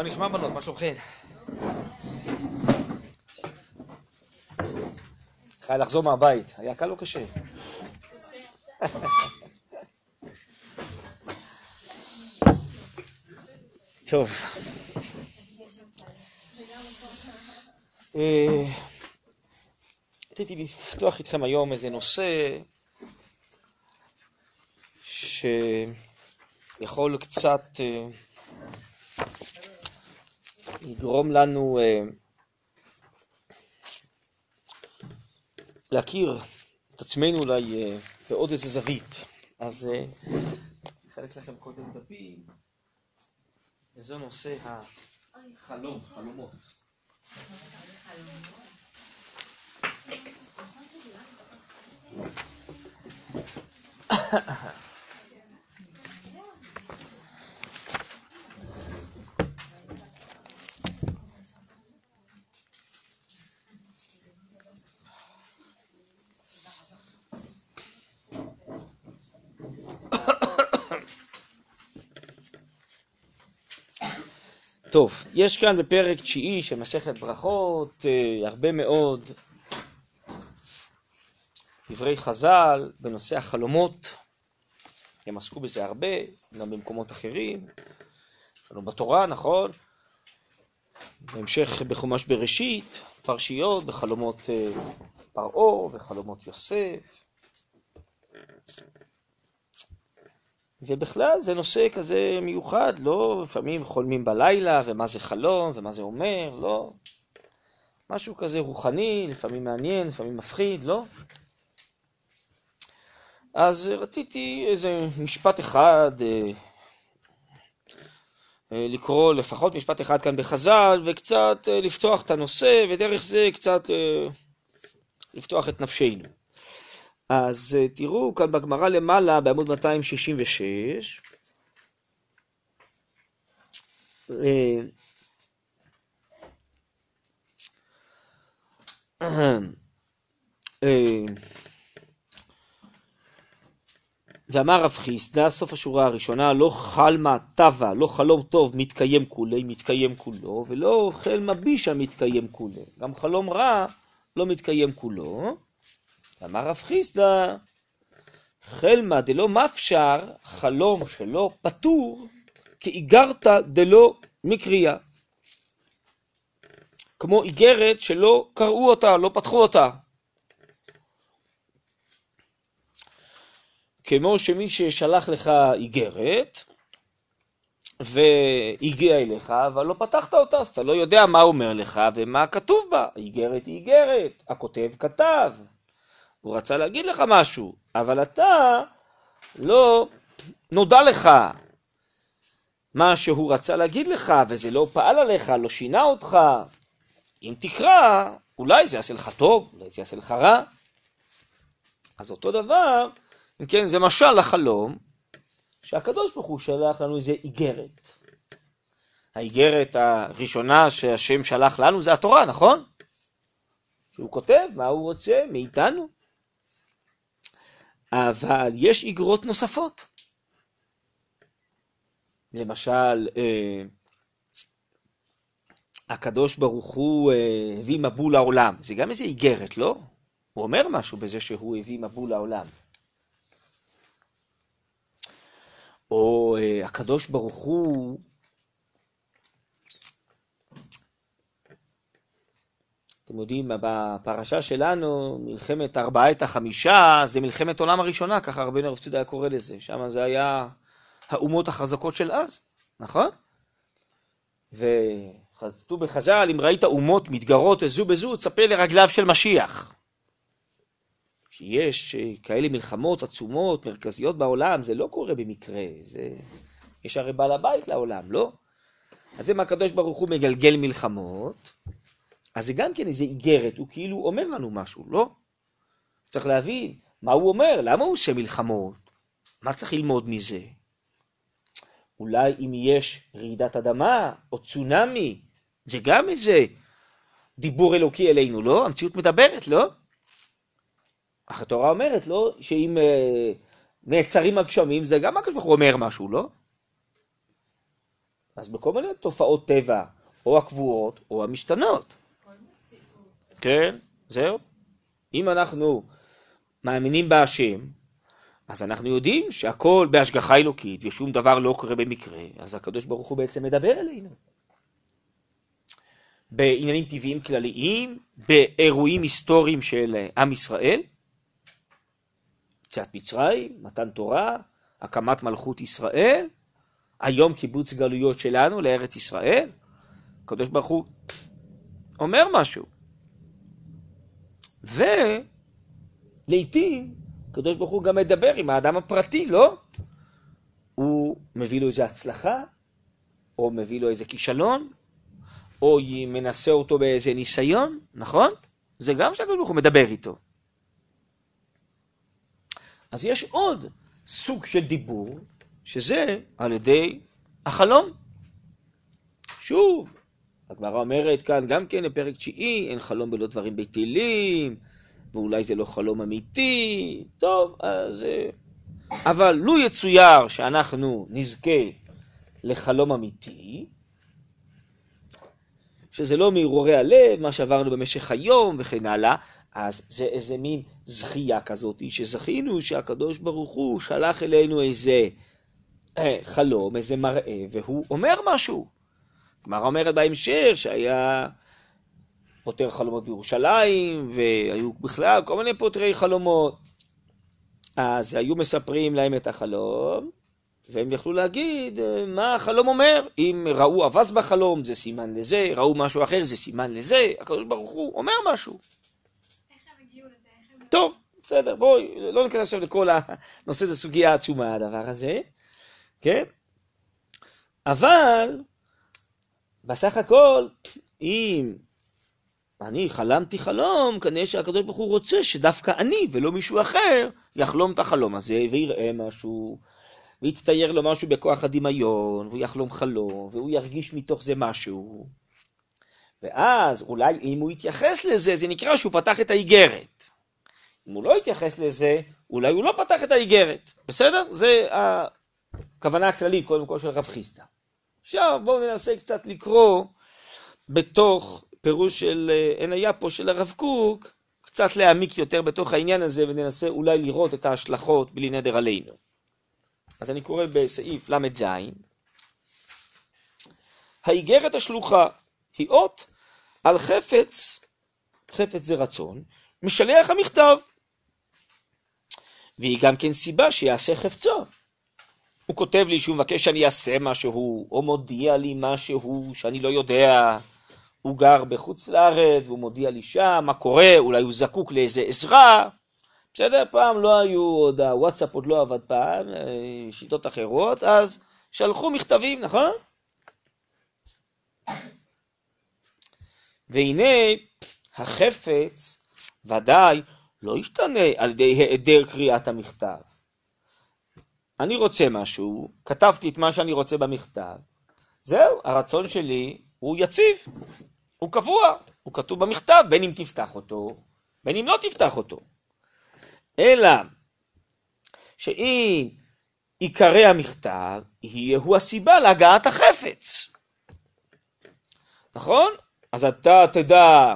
מה נשמע בנות? מה שלומכם? חי לחזור מהבית, היה קל או קשה? טוב. אה, רציתי לפתוח איתכם היום איזה נושא שיכול קצת אה, לגרום לנו אה, להכיר את עצמנו אולי בעוד איזה זווית. אז אני אחלק לכם קודם דפים, וזה נושא החלום, חלומות. טוב, יש כאן בפרק תשיעי של מסכת ברכות אה, הרבה מאוד דברי חז"ל בנושא החלומות, הם עסקו בזה הרבה, גם במקומות אחרים, לנו בתורה, נכון? בהמשך בחומש בראשית, פרשיות בחלומות אה, פרעה וחלומות יוסף. ובכלל זה נושא כזה מיוחד, לא לפעמים חולמים בלילה, ומה זה חלום, ומה זה אומר, לא. משהו כזה רוחני, לפעמים מעניין, לפעמים מפחיד, לא? אז רציתי איזה משפט אחד, אה, אה, לקרוא לפחות משפט אחד כאן בחז"ל, וקצת אה, לפתוח את הנושא, ודרך זה קצת לפתוח את נפשנו. אז תראו כאן בגמרא למעלה, בעמוד 266, ואמר רב חיסדא, סוף השורה הראשונה, לא חלמה טבע, לא חלום טוב מתקיים כולי, מתקיים כולו, ולא חלמה בישה מתקיים כולי. גם חלום רע לא מתקיים כולו. אמר רב חיסדא, חלמה דלא מפשר, חלום שלא פטור, כאיגרתא דלא מקריאה. כמו איגרת שלא קראו אותה, לא פתחו אותה. כמו שמי ששלח לך איגרת, והגיע אליך, אבל לא פתחת אותה, אז אתה לא יודע מה אומר לך ומה כתוב בה. איגרת היא איגרת, הכותב כתב. הוא רצה להגיד לך משהו, אבל אתה לא נודע לך מה שהוא רצה להגיד לך, וזה לא פעל עליך, לא שינה אותך. אם תקרא, אולי זה יעשה לך טוב, אולי זה יעשה לך רע. אז אותו דבר, אם כן, זה משל לחלום, שהקדוש ברוך הוא שלח לנו איזה איגרת. האיגרת הראשונה שהשם שלח לנו זה התורה, נכון? שהוא כותב מה הוא רוצה מאיתנו. אבל יש איגרות נוספות. למשל, אה, הקדוש ברוך הוא אה, הביא מבול לעולם. זה גם איזה איגרת, לא? הוא אומר משהו בזה שהוא הביא מבול לעולם. או אה, הקדוש ברוך הוא אתם יודעים, בפרשה שלנו, מלחמת ארבעת החמישה, זה מלחמת עולם הראשונה, ככה רבינו הרב צודה קורא לזה. שם זה היה האומות החזקות של אז, נכון? וכתוב בחז"ל, אם ראית אומות מתגרות זו בזו, צפה לרגליו של משיח. שיש כאלה מלחמות עצומות, מרכזיות בעולם, זה לא קורה במקרה, זה... יש הרי בעל הבית לעולם, לא? אז מה הקדוש ברוך הוא מגלגל מלחמות, אז זה גם כן איזה איגרת, הוא כאילו אומר לנו משהו, לא? צריך להבין מה הוא אומר, למה הוא עושה מלחמות, מה צריך ללמוד מזה? אולי אם יש רעידת אדמה או צונאמי, זה גם איזה דיבור אלוקי אלינו, לא? המציאות מדברת, לא? אך התורה אומרת, לא? שאם uh, נעצרים הגשמים, זה גם הקדוש ברוך הוא אומר משהו, לא? אז בכל מיני תופעות טבע, או הקבועות או המשתנות. כן, זהו. אם אנחנו מאמינים בהשם, אז אנחנו יודעים שהכל בהשגחה אלוקית ושום דבר לא קורה במקרה, אז הקדוש ברוך הוא בעצם מדבר אלינו. בעניינים טבעיים כלליים, באירועים היסטוריים של עם ישראל, יציאת מצרים, מתן תורה, הקמת מלכות ישראל, היום קיבוץ גלויות שלנו לארץ ישראל, הקדוש ברוך הוא אומר משהו. ולעיתים הקדוש ברוך הוא גם מדבר עם האדם הפרטי, לא? הוא מביא לו איזו הצלחה, או מביא לו איזה כישלון, או מנסה אותו באיזה ניסיון, נכון? זה גם שהקדוש ברוך הוא מדבר איתו. אז יש עוד סוג של דיבור, שזה על ידי החלום. שוב, הגמרא אומרת כאן גם כן בפרק תשיעי, אין חלום בלא דברים בטלים, ואולי זה לא חלום אמיתי, טוב, אז... אה, אבל לו יצויר שאנחנו נזכה לחלום אמיתי, שזה לא מהרהורי הלב, מה שעברנו במשך היום וכן הלאה, אז זה איזה מין זכייה כזאת, שזכינו שהקדוש ברוך הוא שלח אלינו איזה אה, חלום, איזה מראה, והוא אומר משהו. גמרא אומרת בהמשך שהיה פותר חלומות בירושלים, והיו בכלל כל מיני פותרי חלומות. אז היו מספרים להם את החלום, והם יכלו להגיד אה, מה החלום אומר. אם ראו אבס בחלום, זה סימן לזה, ראו משהו אחר, זה סימן לזה. הקדוש ברוך הוא אומר משהו. טוב, בסדר, בואי, לא ניכנס עכשיו לכל הנושא, זה סוגיה עצומה הדבר הזה, כן? אבל, בסך הכל, אם אני חלמתי חלום, כנראה שהקדוש ברוך הוא רוצה שדווקא אני ולא מישהו אחר יחלום את החלום הזה ויראה משהו, ויצטייר לו משהו בכוח הדמיון, והוא יחלום חלום, והוא ירגיש מתוך זה משהו. ואז אולי אם הוא יתייחס לזה, זה נקרא שהוא פתח את האיגרת. אם הוא לא יתייחס לזה, אולי הוא לא פתח את האיגרת. בסדר? זה הכוונה הכללית, קודם כל, של רב חיסדא. עכשיו בואו ננסה קצת לקרוא בתוך פירוש של אה, אין היה פה של הרב קוק, קצת להעמיק יותר בתוך העניין הזה וננסה אולי לראות את ההשלכות בלי נדר עלינו. אז אני קורא בסעיף ל"ז: האיגרת השלוחה היא אות על חפץ, חפץ זה רצון, משלח המכתב. והיא גם כן סיבה שיעשה חפצו. הוא כותב לי שהוא מבקש שאני אעשה משהו, או מודיע לי משהו שאני לא יודע. הוא גר בחוץ לארץ, והוא מודיע לי שם מה קורה, אולי הוא זקוק לאיזה עזרה. בסדר? פעם לא היו עוד, הוואטסאפ עוד לא עבד פעם, אה, שיטות אחרות, אז שלחו מכתבים, נכון? והנה החפץ ודאי לא ישתנה על ידי היעדר קריאת המכתב. אני רוצה משהו, כתבתי את מה שאני רוצה במכתב, זהו, הרצון שלי הוא יציב, הוא קבוע, הוא כתוב במכתב, בין אם תפתח אותו, בין אם לא תפתח אותו. אלא שאם עיקרי המכתב, יהיו הסיבה להגעת החפץ. נכון? אז אתה תדע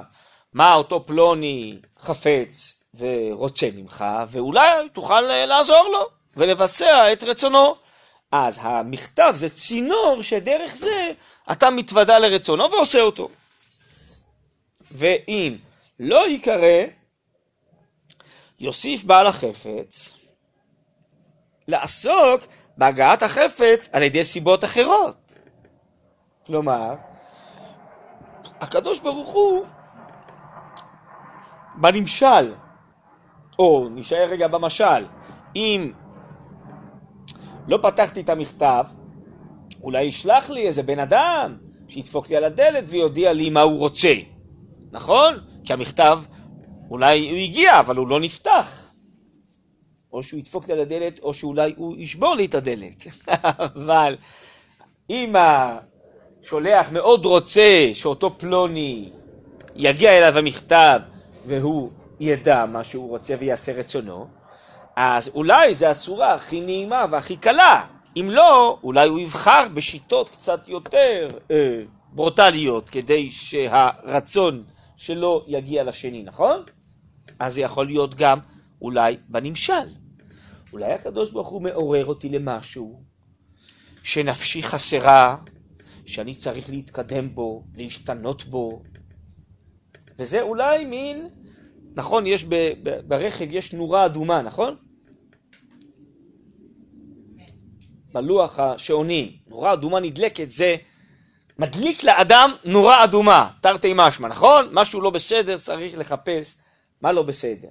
מה אותו פלוני חפץ ורוצה ממך, ואולי תוכל לעזור לו ולבצע את רצונו. אז המכתב זה צינור שדרך זה אתה מתוודע לרצונו ועושה אותו. ואם לא ייקרא, יוסיף בעל החפץ לעסוק בהגעת החפץ על ידי סיבות אחרות. כלומר, הקדוש ברוך הוא בנמשל, או נשאר רגע במשל, אם לא פתחתי את המכתב, אולי ישלח לי איזה בן אדם שידפוק לי על הדלת ויודיע לי מה הוא רוצה, נכון? כי המכתב, אולי הוא הגיע, אבל הוא לא נפתח. או שהוא ידפוק לי על הדלת, או שאולי הוא ישבור לי את הדלת. אבל אם השולח מאוד רוצה שאותו פלוני יגיע אליו המכתב והוא ידע מה שהוא רוצה ויעשה רצונו, אז אולי זו הצורה הכי נעימה והכי קלה אם לא, אולי הוא יבחר בשיטות קצת יותר אה, ברוטליות, כדי שהרצון שלו יגיע לשני, נכון? אז זה יכול להיות גם אולי בנמשל. אולי הקדוש ברוך הוא מעורר אותי למשהו שנפשי חסרה, שאני צריך להתקדם בו, להשתנות בו. וזה אולי מין, נכון, יש ב, ב, ברכב, יש נורה אדומה, נכון? בלוח השעונים, נורה אדומה נדלקת, זה מדליק לאדם נורה אדומה, תרתי משמע, נכון? משהו לא בסדר, צריך לחפש מה לא בסדר.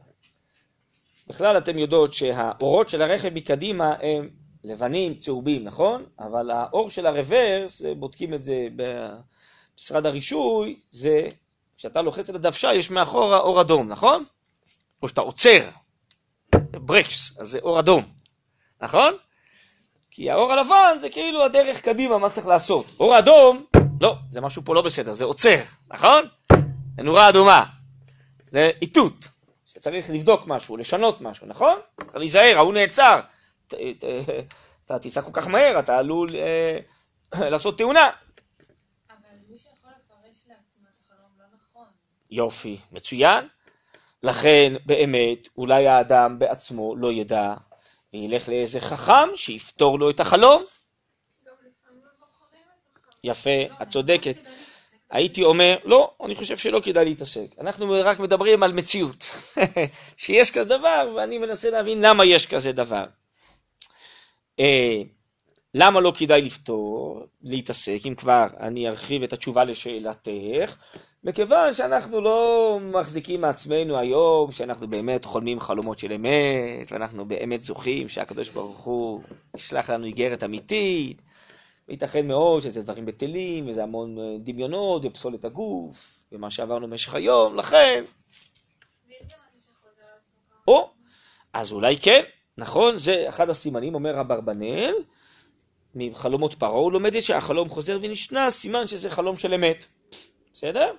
בכלל אתם יודעות שהאורות של הרכב מקדימה הם לבנים, צהובים, נכון? אבל האור של הרוורס, בודקים את זה במשרד הרישוי, זה כשאתה לוחץ על הדוושה יש מאחורה אור אדום, נכון? או שאתה עוצר, ברקס, אז זה אור אדום, נכון? כי האור הלבן זה כאילו הדרך קדימה, מה צריך לעשות. אור אדום, לא, זה משהו פה לא בסדר, זה עוצר, נכון? זה נורה אדומה, זה איתות, שצריך לבדוק משהו, לשנות משהו, נכון? צריך להיזהר, ההוא נעצר, אתה תיסע כל כך מהר, אתה עלול אה, לעשות תאונה. לא נכון. יופי, מצוין. לכן באמת אולי האדם בעצמו לא ידע וילך לאיזה חכם שיפתור לו את החלום. יפה, את צודקת. הייתי אומר, לא, אני חושב שלא כדאי להתעסק. אנחנו רק מדברים על מציאות, שיש כזה דבר, ואני מנסה להבין למה יש כזה דבר. אה, למה לא כדאי לפתור, להתעסק, אם כבר אני ארחיב את התשובה לשאלתך, מכיוון שאנחנו לא מחזיקים מעצמנו היום, שאנחנו באמת חולמים חלומות של אמת, ואנחנו באמת זוכים שהקדוש ברוך הוא ישלח לנו איגרת אמיתית, וייתכן מאוד שזה דברים בטלים, וזה המון אה, דמיונות, ופסולת הגוף, ומה שעברנו במשך היום, לכן... או, אז אולי כן, נכון? זה אחד הסימנים, אומר אברבנאל, מחלומות פרעה, הוא לומד את שהחלום חוזר ונשנה, סימן שזה חלום של אמת. בסדר?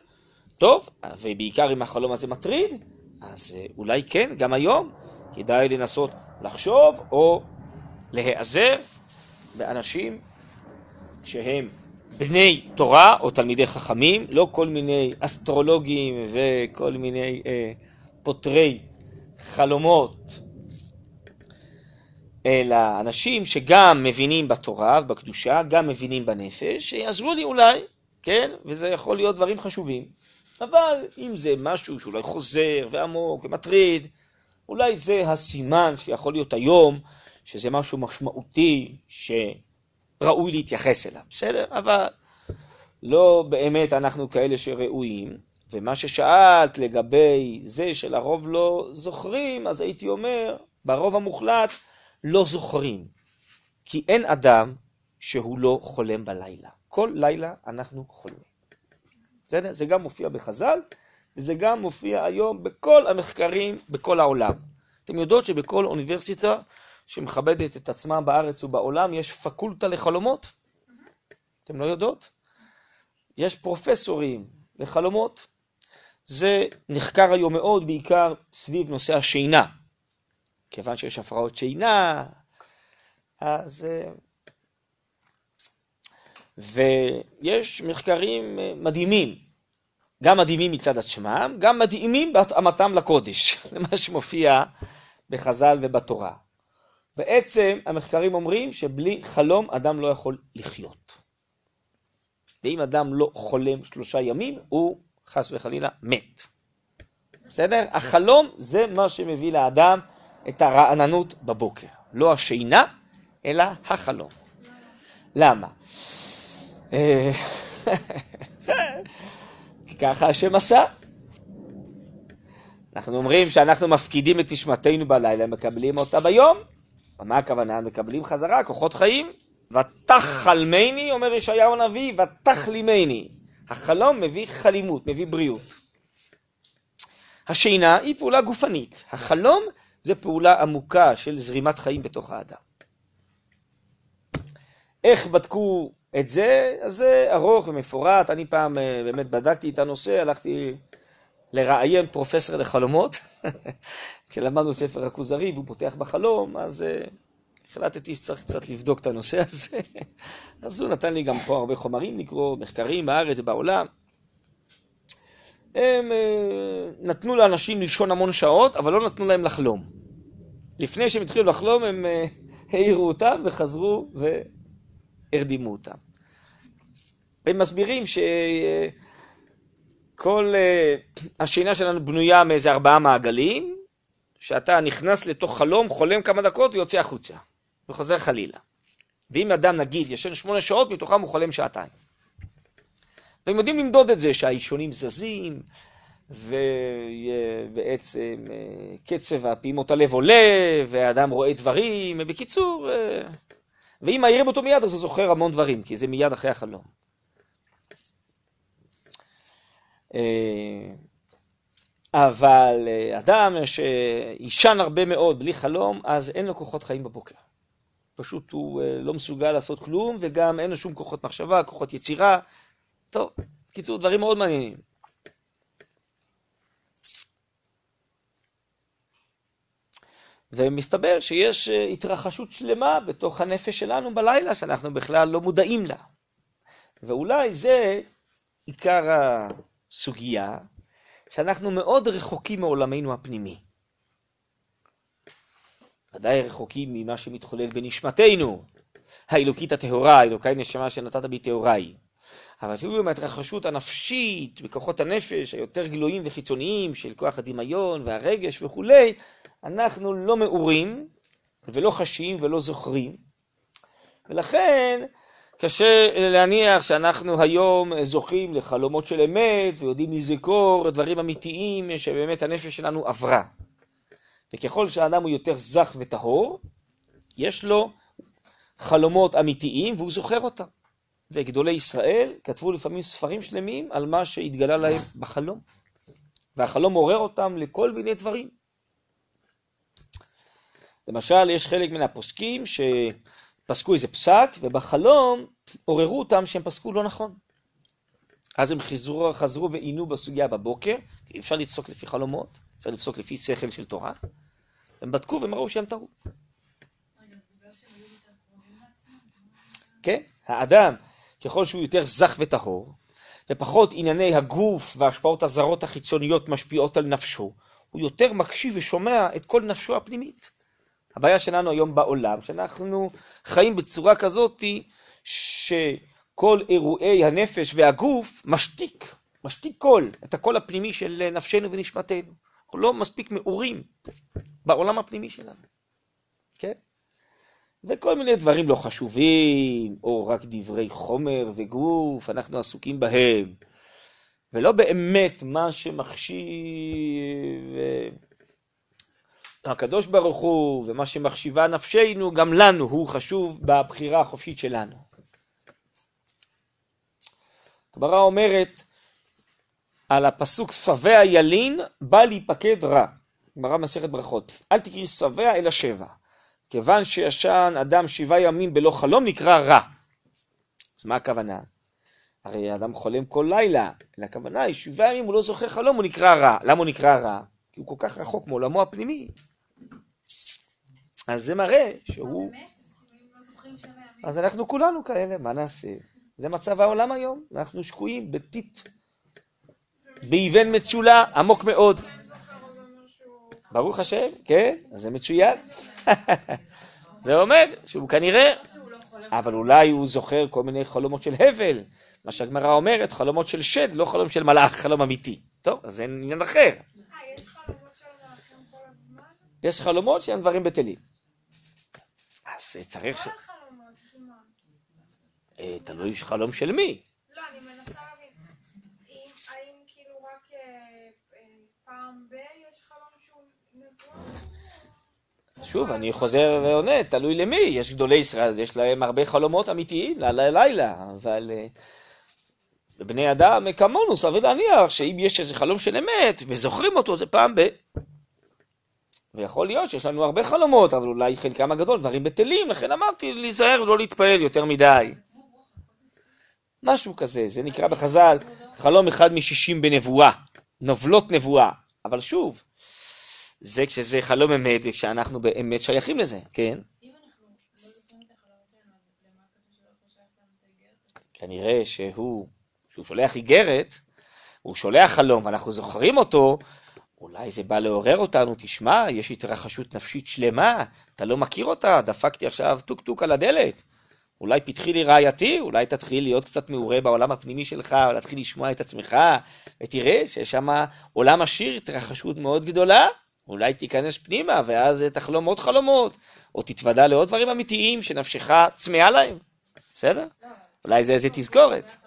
טוב, ובעיקר אם החלום הזה מטריד, אז אה, אולי כן, גם היום, כדאי לנסות לחשוב או להיעזר באנשים שהם בני תורה או תלמידי חכמים, לא כל מיני אסטרולוגים וכל מיני אה, פותרי חלומות אלא אנשים שגם מבינים בתורה ובקדושה, גם מבינים בנפש, שיעזרו לי אולי, כן? וזה יכול להיות דברים חשובים. אבל אם זה משהו שאולי חוזר ועמוק ומטריד, אולי זה הסימן שיכול להיות היום, שזה משהו משמעותי שראוי להתייחס אליו, בסדר? אבל לא באמת אנחנו כאלה שראויים. ומה ששאלת לגבי זה שלרוב לא זוכרים, אז הייתי אומר, ברוב המוחלט, לא זוכרים, כי אין אדם שהוא לא חולם בלילה. כל לילה אנחנו חולמים. בסדר? זה גם מופיע בחז"ל, וזה גם מופיע היום בכל המחקרים בכל העולם. אתם יודעות שבכל אוניברסיטה שמכבדת את עצמה בארץ ובעולם יש פקולטה לחלומות? אתם לא יודעות? יש פרופסורים לחלומות. זה נחקר היום מאוד בעיקר סביב נושא השינה. כיוון שיש הפרעות שינה, אז... ויש מחקרים אה, מדהימים, גם מדהימים מצד עצמם, גם מדהימים בהתאמתם לקודש, למה שמופיע בחז"ל ובתורה. בעצם המחקרים אומרים שבלי חלום אדם לא יכול לחיות. ואם אדם לא חולם שלושה ימים, הוא חס וחלילה מת. בסדר? החלום זה מה שמביא לאדם את הרעננות בבוקר. לא השינה, אלא החלום. למה? אה, כי ככה השם עשה. אנחנו אומרים שאנחנו מפקידים את נשמתנו בלילה, מקבלים אותה ביום. מה הכוונה? מקבלים חזרה כוחות חיים. ותחלמני, אומר ישעיהו הנביא, ותחלימני. החלום מביא חלימות, מביא בריאות. השינה היא פעולה גופנית. החלום זה פעולה עמוקה של זרימת חיים בתוך האדם. איך בדקו את זה? אז זה ארוך ומפורט. אני פעם אה, באמת בדקתי את הנושא, הלכתי לראיין פרופסור לחלומות. כשלמדנו ספר הכוזרי והוא פותח בחלום, אז uh, החלטתי שצריך קצת לבדוק את הנושא הזה, אז הוא נתן לי גם פה הרבה חומרים לקרוא, מחקרים בארץ ובעולם. הם אה, נתנו לאנשים לישון המון שעות, אבל לא נתנו להם לחלום. לפני שהם התחילו לחלום, הם אה, העירו אותם וחזרו והרדימו אותם. הם מסבירים שכל אה, השינה שלנו בנויה מאיזה ארבעה מעגלים, שאתה נכנס לתוך חלום, חולם כמה דקות ויוצא החוצה, וחוזר חלילה. ואם אדם, נגיד, ישן שמונה שעות, מתוכם הוא חולם שעתיים. והם יודעים למדוד את זה, שהאישונים זזים, ובעצם אה, קצב הפעימות הלב עולה, והאדם רואה דברים, בקיצור, אה, ואם מעירים אותו מיד, אז הוא זוכר המון דברים, כי זה מיד אחרי החלום. אה, אבל אדם שישן הרבה מאוד בלי חלום, אז אין לו כוחות חיים בבוקר. פשוט הוא לא מסוגל לעשות כלום, וגם אין לו שום כוחות מחשבה, כוחות יצירה. טוב, בקיצור, דברים מאוד מעניינים. ומסתבר שיש אה, התרחשות שלמה בתוך הנפש שלנו בלילה, שאנחנו בכלל לא מודעים לה. ואולי זה עיקר הסוגיה, שאנחנו מאוד רחוקים מעולמנו הפנימי. ודאי רחוקים ממה שמתחולל בנשמתנו, האלוקית הטהורה, האלוקי נשמה שנתת בי טהוראי. אבל תראו מההתרחשות הנפשית, בכוחות הנפש היותר גלויים וחיצוניים של כוח הדמיון והרגש וכולי, אנחנו לא מעורים ולא חשים ולא זוכרים, ולכן קשה להניח שאנחנו היום זוכים לחלומות של אמת ויודעים לזכור דברים אמיתיים שבאמת הנפש שלנו עברה. וככל שהאדם הוא יותר זך וטהור, יש לו חלומות אמיתיים והוא זוכר אותם. וגדולי ישראל כתבו לפעמים ספרים שלמים על מה שהתגלה להם בחלום. והחלום עורר אותם לכל מיני דברים. למשל, יש חלק מן הפוסקים שפסקו איזה פסק, ובחלום עוררו אותם שהם פסקו לא נכון. אז הם חזרו, חזרו ועינו בסוגיה בבוקר, כי אפשר לפסוק לפי חלומות, צריך לפסוק לפי שכל של תורה. הם בדקו והם ראו שהם טעו. כן, האדם, ככל שהוא יותר זך וטהור, ופחות ענייני הגוף וההשפעות הזרות החיצוניות משפיעות על נפשו, הוא יותר מקשיב ושומע את כל נפשו הפנימית. הבעיה שלנו היום בעולם, שאנחנו חיים בצורה כזאת שכל אירועי הנפש והגוף משתיק, משתיק קול, את הקול הפנימי של נפשנו ונשמתנו. אנחנו לא מספיק מעורים בעולם הפנימי שלנו, כן? וכל מיני דברים לא חשובים, או רק דברי חומר וגוף, אנחנו עסוקים בהם. ולא באמת מה שמחשיב הקדוש ברוך הוא, ומה שמחשיבה נפשנו, גם לנו הוא חשוב בבחירה החופשית שלנו. הגמרא אומרת על הפסוק שבע ילין, בא להיפקד רע. גמרא מסכת ברכות. אל תקראי שבע אלא שבע. כיוון שישן אדם שבעה ימים בלא חלום נקרא רע. אז מה הכוונה? הרי האדם חולם כל לילה, אלא הכוונה היא שבעה ימים הוא לא זוכר חלום, הוא נקרא רע. למה הוא נקרא רע? כי הוא כל כך רחוק מעולמו הפנימי. אז זה מראה שהוא... אז אנחנו כולנו כאלה, מה נעשה? זה מצב העולם היום, אנחנו שקועים בטיט, באבן מצולה עמוק מאוד. ברוך השם, כן, אז זה מצוין. זה אומר שהוא כנראה, אבל אולי הוא זוכר כל מיני חלומות של הבל, מה שהגמרא אומרת, חלומות של שד, לא חלום של מלאך, חלום אמיתי. טוב, אז זה עניין אחר. יש חלומות שהם דברים בטלים. אז צריך ש... אה, תלוי חלום של מי. לא, אני מנסה להבין. האם כאילו רק אה, אה, פעם ב... יש חלום שהוא נבואה? שוב, אני חוזר ועונה, תלוי למי. יש גדולי ישראל, יש להם הרבה חלומות אמיתיים ללילה, אבל בני אדם כמונו, סביר להניח שאם יש איזה חלום של אמת וזוכרים אותו, זה פעם ב... ויכול להיות שיש לנו הרבה חלומות, אבל אולי חלקם הגדול דברים בטלים, לכן אמרתי להיזהר ולא להתפעל יותר מדי. משהו כזה, זה נקרא בחז"ל חלום אחד משישים בנבואה, נובלות נבואה. אבל שוב, זה כשזה חלום אמת וכשאנחנו באמת שייכים לזה, כן? כנראה שהוא, כשהוא שולח איגרת, הוא שולח חלום, ואנחנו זוכרים אותו, אולי זה בא לעורר אותנו, תשמע, יש התרחשות נפשית שלמה, אתה לא מכיר אותה, דפקתי עכשיו טוק טוק על הדלת. אולי פתחי לי רעייתי, אולי תתחיל להיות קצת מעורה בעולם הפנימי שלך, או להתחיל לשמוע את עצמך, ותראה שיש שם עולם עשיר, התרחשות מאוד גדולה, אולי תיכנס פנימה, ואז תחלום עוד חלומות, או תתוודע לעוד דברים אמיתיים שנפשך צמאה להם, בסדר? אולי זה איזה תזכורת.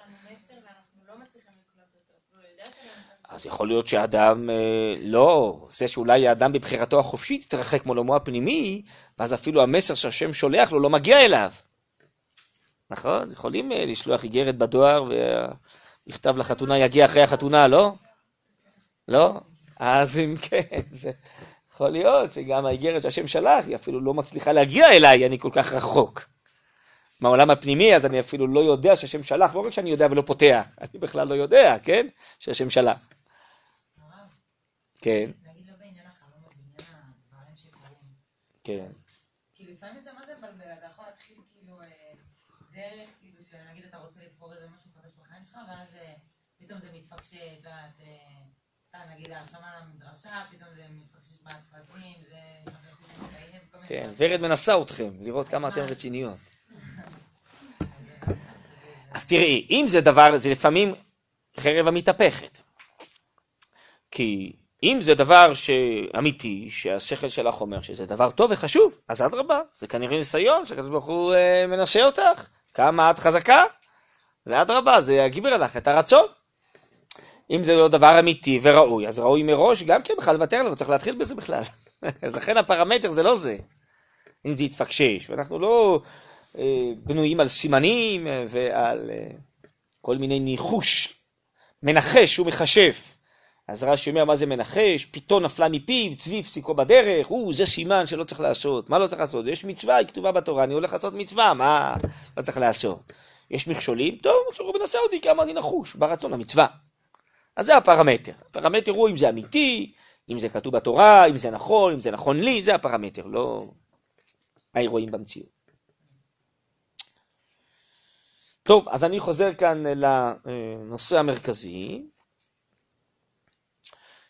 אז יכול להיות שאדם, אה, לא, זה שאולי האדם בבחירתו החופשית יתרחק מעולמו הפנימי, ואז אפילו המסר שהשם שולח לו לא מגיע אליו. נכון? יכולים אה, לשלוח איגרת בדואר והמכתב לחתונה יגיע אחרי החתונה, לא? לא? אז אם כן, זה יכול להיות שגם האיגרת שהשם שלח, היא אפילו לא מצליחה להגיע אליי, אני כל כך רחוק. מהעולם הפנימי, אז אני אפילו לא יודע שהשם שלח, לא רק שאני יודע ולא פותח, אני בכלל לא יודע, כן? שהשם שלח. כן. נגיד לא בעניין החלומות, בעניין הדברים שקורים. כן. כי לפעמים זה מה זה מבלבל, אתה יכול להתחיל כאילו אה, דרך, כאילו שנגיד אתה רוצה לבחור איזה משהו חדש בחיים שלך, ואז אה, פתאום זה מתפקשש, ואת, אה, סתם נגיד ההרשמה למדרשה, פתאום זה מתפקשש בהטפסים, זה שכחו כל מיני כן. ורד מנסה אתכם, לראות כמה אתם רציניות. אז תראי, אם זה דבר, זה לפעמים חרב המתהפכת. כי אם זה דבר שאמיתי, שהשכל שלך אומר שזה דבר טוב וחשוב, אז אדרבה, זה כנראה ניסיון שהקדוש ברוך הוא אה, מנסה אותך, כמה את חזקה, ואדרבה, זה יגביר לך את הרצון. אם זה לא דבר אמיתי וראוי, אז ראוי מראש גם כן בכלל לוותר עליו, צריך להתחיל בזה בכלל. אז לכן הפרמטר זה לא זה. אם זה יתפקשש, ואנחנו לא אה, בנויים על סימנים אה, ועל אה, כל מיני ניחוש, מנחש ומכשף. אז רש"י אומר, מה זה מנחש? פיתו נפלה מפיו, צבי הפסיקו בדרך, הוא, זה סימן שלא צריך לעשות. מה לא צריך לעשות? יש מצווה, היא כתובה בתורה, אני הולך לעשות מצווה, מה לא צריך לעשות? יש מכשולים, טוב, עכשיו הוא מנסה אותי כמה אני נחוש, ברצון המצווה. אז זה הפרמטר. הפרמטר הוא אם זה אמיתי, אם זה כתוב בתורה, אם זה נכון, אם זה נכון לי, זה הפרמטר, לא האירועים במציאות. טוב, אז אני חוזר כאן לנושא המרכזי,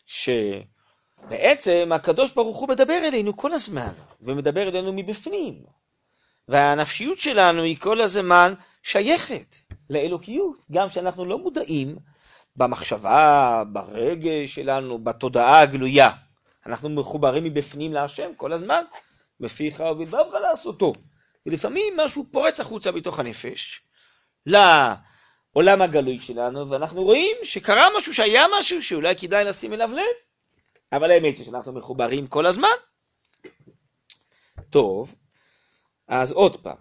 שבעצם הקדוש ברוך הוא מדבר אלינו כל הזמן, ומדבר אלינו מבפנים, והנפשיות שלנו היא כל הזמן שייכת לאלוקיות, גם שאנחנו לא מודעים במחשבה, ברגש שלנו, בתודעה הגלויה. אנחנו מחוברים מבפנים להשם כל הזמן, בפיך ובלבבך לעשותו. ולפעמים משהו פורץ החוצה בתוך הנפש, לעולם הגלוי שלנו, ואנחנו רואים שקרה משהו, שהיה משהו שאולי כדאי לשים אליו לב, אבל האמת היא שאנחנו מחוברים כל הזמן. טוב, אז עוד פעם.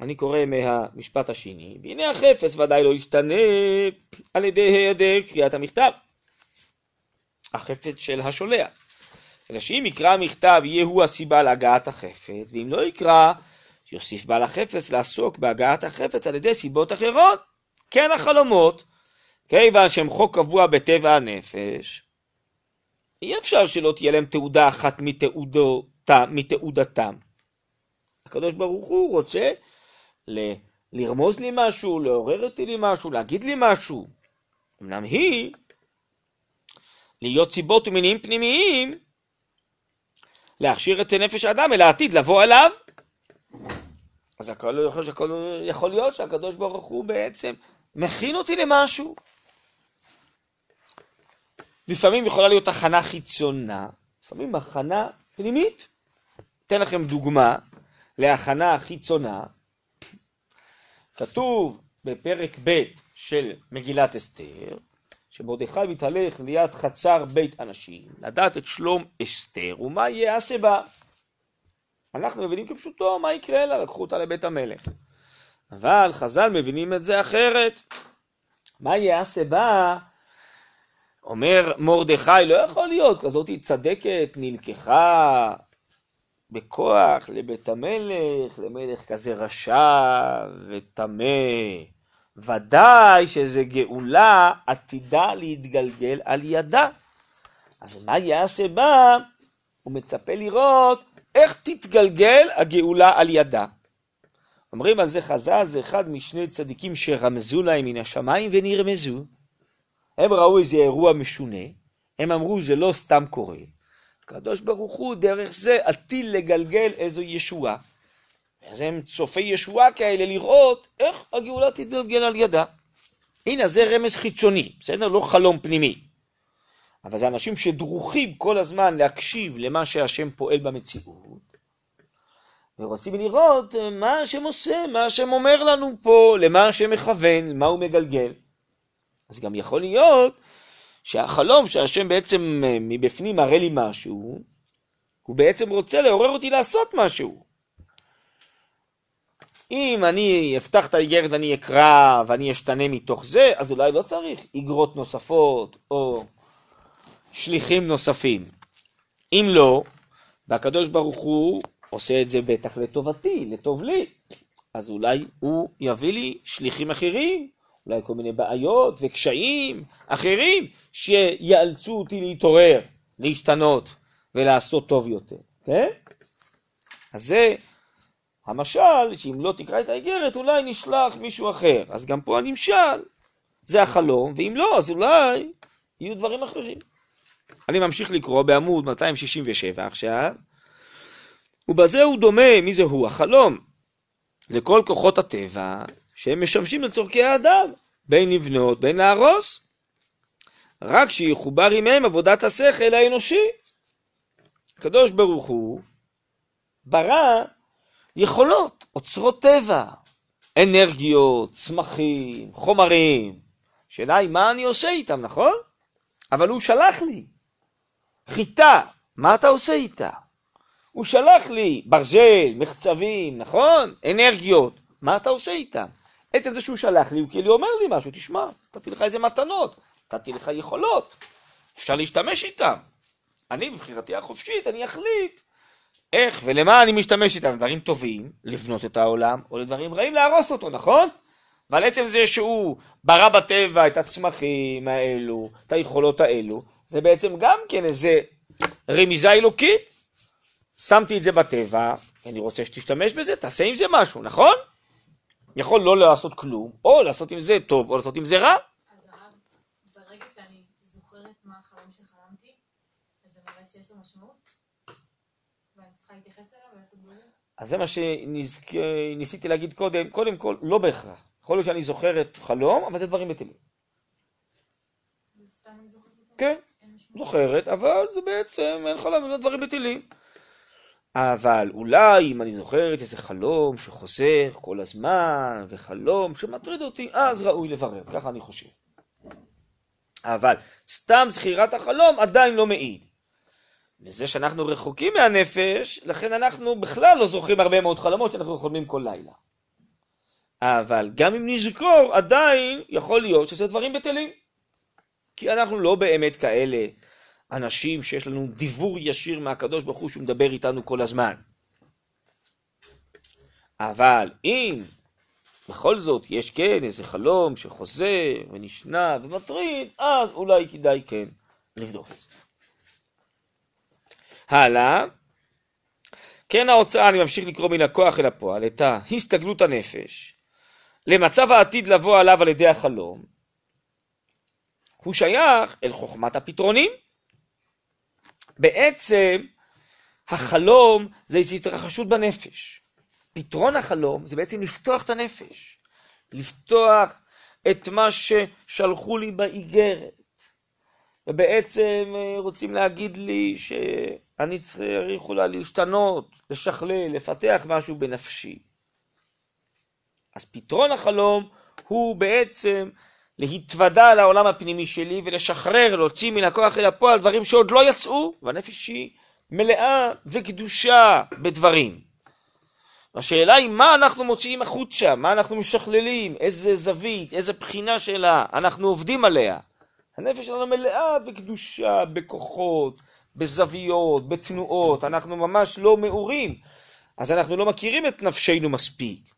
אני קורא מהמשפט השני, והנה החפץ ודאי לא ישתנה על ידי היעדר קריאת המכתב. החפץ של השולח. אלא שאם יקרא המכתב יהיה הוא הסיבה להגעת החפץ, ואם לא יקרא, יוסיף בעל החפץ לעסוק בהגעת החפץ על ידי סיבות אחרות, כן החלומות, כיוון שהם חוק קבוע בטבע הנפש, אי אפשר שלא תהיה להם תעודה אחת מתעודותם, מתעודתם. הקדוש ברוך הוא רוצה ל- לרמוז לי משהו, לעורר אותי לי משהו, להגיד לי משהו. אמנם היא להיות סיבות ומניעים פנימיים, להכשיר את נפש האדם אל העתיד, לבוא אליו. אז הכל יכול, הכל יכול להיות שהקדוש ברוך הוא בעצם מכין אותי למשהו. לפעמים יכולה להיות הכנה חיצונה, לפעמים הכנה פנימית. אתן לכם דוגמה להכנה חיצונה. כתוב בפרק ב' של מגילת אסתר, שמרדכי מתהלך ליד חצר בית אנשים, לדעת את שלום אסתר ומה יעשה בה. אנחנו מבינים כפשוטו מה יקרה לה, לקחו אותה לבית המלך. אבל חז"ל מבינים את זה אחרת. מה יעשה בה? אומר מרדכי, לא יכול להיות, כזאת צדקת נלקחה בכוח לבית המלך, למלך כזה רשע וטמא. ודאי שזה גאולה עתידה להתגלגל על ידה. אז מה יעשה בה? הוא מצפה לראות איך תתגלגל הגאולה על ידה. אומרים על זה חז"ל, זה אחד משני צדיקים שרמזו להם מן השמיים ונרמזו. הם ראו איזה אירוע משונה, הם אמרו זה לא סתם קורה. הקדוש ברוך הוא דרך זה עתיד לגלגל איזו ישועה. אז הם צופי ישועה כאלה לראות איך הגאולה תתגלגל על ידה. הנה זה רמז חיצוני, בסדר? לא חלום פנימי. אבל זה אנשים שדרוכים כל הזמן להקשיב למה שהשם פועל במציאות. ורוצים לראות מה השם עושה, מה השם אומר לנו פה, למה השם מכוון, מה הוא מגלגל. אז גם יכול להיות שהחלום שהשם בעצם אה, מבפנים מראה לי משהו, הוא בעצם רוצה לעורר אותי לעשות משהו. אם אני אפתח את האיגרת ואני אקרא ואני אשתנה מתוך זה, אז אולי לא צריך איגרות נוספות או שליחים נוספים. אם לא, והקדוש ברוך הוא עושה את זה בטח לטובתי, לטוב לי, אז אולי הוא יביא לי שליחים אחרים, אולי כל מיני בעיות וקשיים אחרים שיאלצו אותי להתעורר, להשתנות ולעשות טוב יותר, כן? אז זה המשל, שאם לא תקרא את האיגרת, אולי נשלח מישהו אחר. אז גם פה הנמשל זה החלום, ואם לא, אז אולי יהיו דברים אחרים. אני ממשיך לקרוא בעמוד 267 עכשיו, ובזה הוא דומה, מי זה הוא? החלום, לכל כוחות הטבע שהם משמשים לצורכי האדם, בין לבנות, בין להרוס. רק שיחובר עמהם עבודת השכל האנושי. הקדוש ברוך הוא ברא יכולות, אוצרות טבע, אנרגיות, צמחים, חומרים. השאלה היא מה אני עושה איתם, נכון? אבל הוא שלח לי. חיטה, מה אתה עושה איתה? הוא שלח לי ברזל, מחצבים, נכון? אנרגיות, מה אתה עושה איתם? עצם זה שהוא שלח לי, הוא כאילו אומר לי משהו, תשמע, נתתי לך איזה מתנות, נתתי לך יכולות, אפשר להשתמש איתם. אני בבחירתי החופשית, אני אחליט איך ולמה אני משתמש איתם, דברים טובים, לבנות את העולם, או לדברים רעים, להרוס אותו, נכון? ועל עצם זה שהוא ברא בטבע את הצמחים האלו, את היכולות האלו, זה בעצם גם כן איזה רמיזה אלוקית. שמתי את זה בטבע, אני רוצה שתשתמש בזה, תעשה עם זה משהו, נכון? יכול לא לעשות כלום, או לעשות עם זה טוב, או לעשות עם זה רע. אז זה מה שניסיתי להגיד קודם, קודם כל, לא בהכרח. יכול להיות שאני זוכרת חלום, אבל זה דברים בטלים. כן? זוכרת, אבל זה בעצם אין חלום, זה דברים בטלים. אבל אולי אם אני זוכרת איזה חלום שחוזר כל הזמן, וחלום שמטריד אותי, אז ראוי לברר, ככה אני חושב. אבל סתם זכירת החלום עדיין לא מעיד. וזה שאנחנו רחוקים מהנפש, לכן אנחנו בכלל לא זוכרים הרבה מאוד חלומות שאנחנו חולמים כל לילה. אבל גם אם נזכור, עדיין יכול להיות שזה דברים בטלים. כי אנחנו לא באמת כאלה אנשים שיש לנו דיבור ישיר מהקדוש ברוך הוא שהוא מדבר איתנו כל הזמן. אבל אם בכל זאת יש כן איזה חלום שחוזר ונשנה ומטריד, אז אולי כדאי כן לבדוק את זה. הלאה. כן ההוצאה, אני ממשיך לקרוא מן הכוח אל הפועל, את ההסתגלות הנפש למצב העתיד לבוא עליו על ידי החלום, הוא שייך אל חוכמת הפתרונים. בעצם החלום זה איזו התרחשות בנפש. פתרון החלום זה בעצם לפתוח את הנפש, לפתוח את מה ששלחו לי באיגרת. ובעצם אה, רוצים להגיד לי שאני צריך אולי להשתנות, לשכלל, לפתח משהו בנפשי. אז פתרון החלום הוא בעצם להתוודע על העולם הפנימי שלי ולשחרר, להוציא מן הכוח אל הפועל דברים שעוד לא יצאו, והנפש היא מלאה וקדושה בדברים. השאלה היא מה אנחנו מוציאים החוצה, מה אנחנו משכללים, איזה זווית, איזה בחינה שלה, אנחנו עובדים עליה. הנפש שלנו מלאה בקדושה, בכוחות, בזוויות, בתנועות, אנחנו ממש לא מעורים, אז אנחנו לא מכירים את נפשנו מספיק.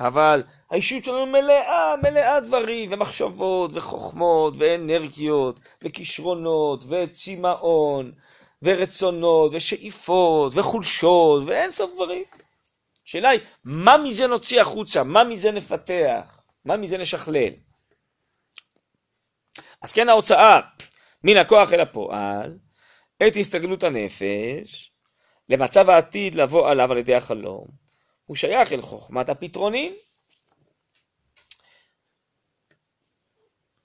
אבל האישיות שלנו מלאה, מלאה דברים, ומחשבות, וחוכמות, ואנרגיות, וכישרונות, וצמאון, ורצונות, ושאיפות, וחולשות, ואין סוף דברים. השאלה היא, מה מזה נוציא החוצה? מה מזה נפתח? מה מזה נשכלל? אז כן ההוצאה מן הכוח אל הפועל, את הסתגלות הנפש, למצב העתיד לבוא עליו על ידי החלום, הוא שייך אל חוכמת הפתרונים,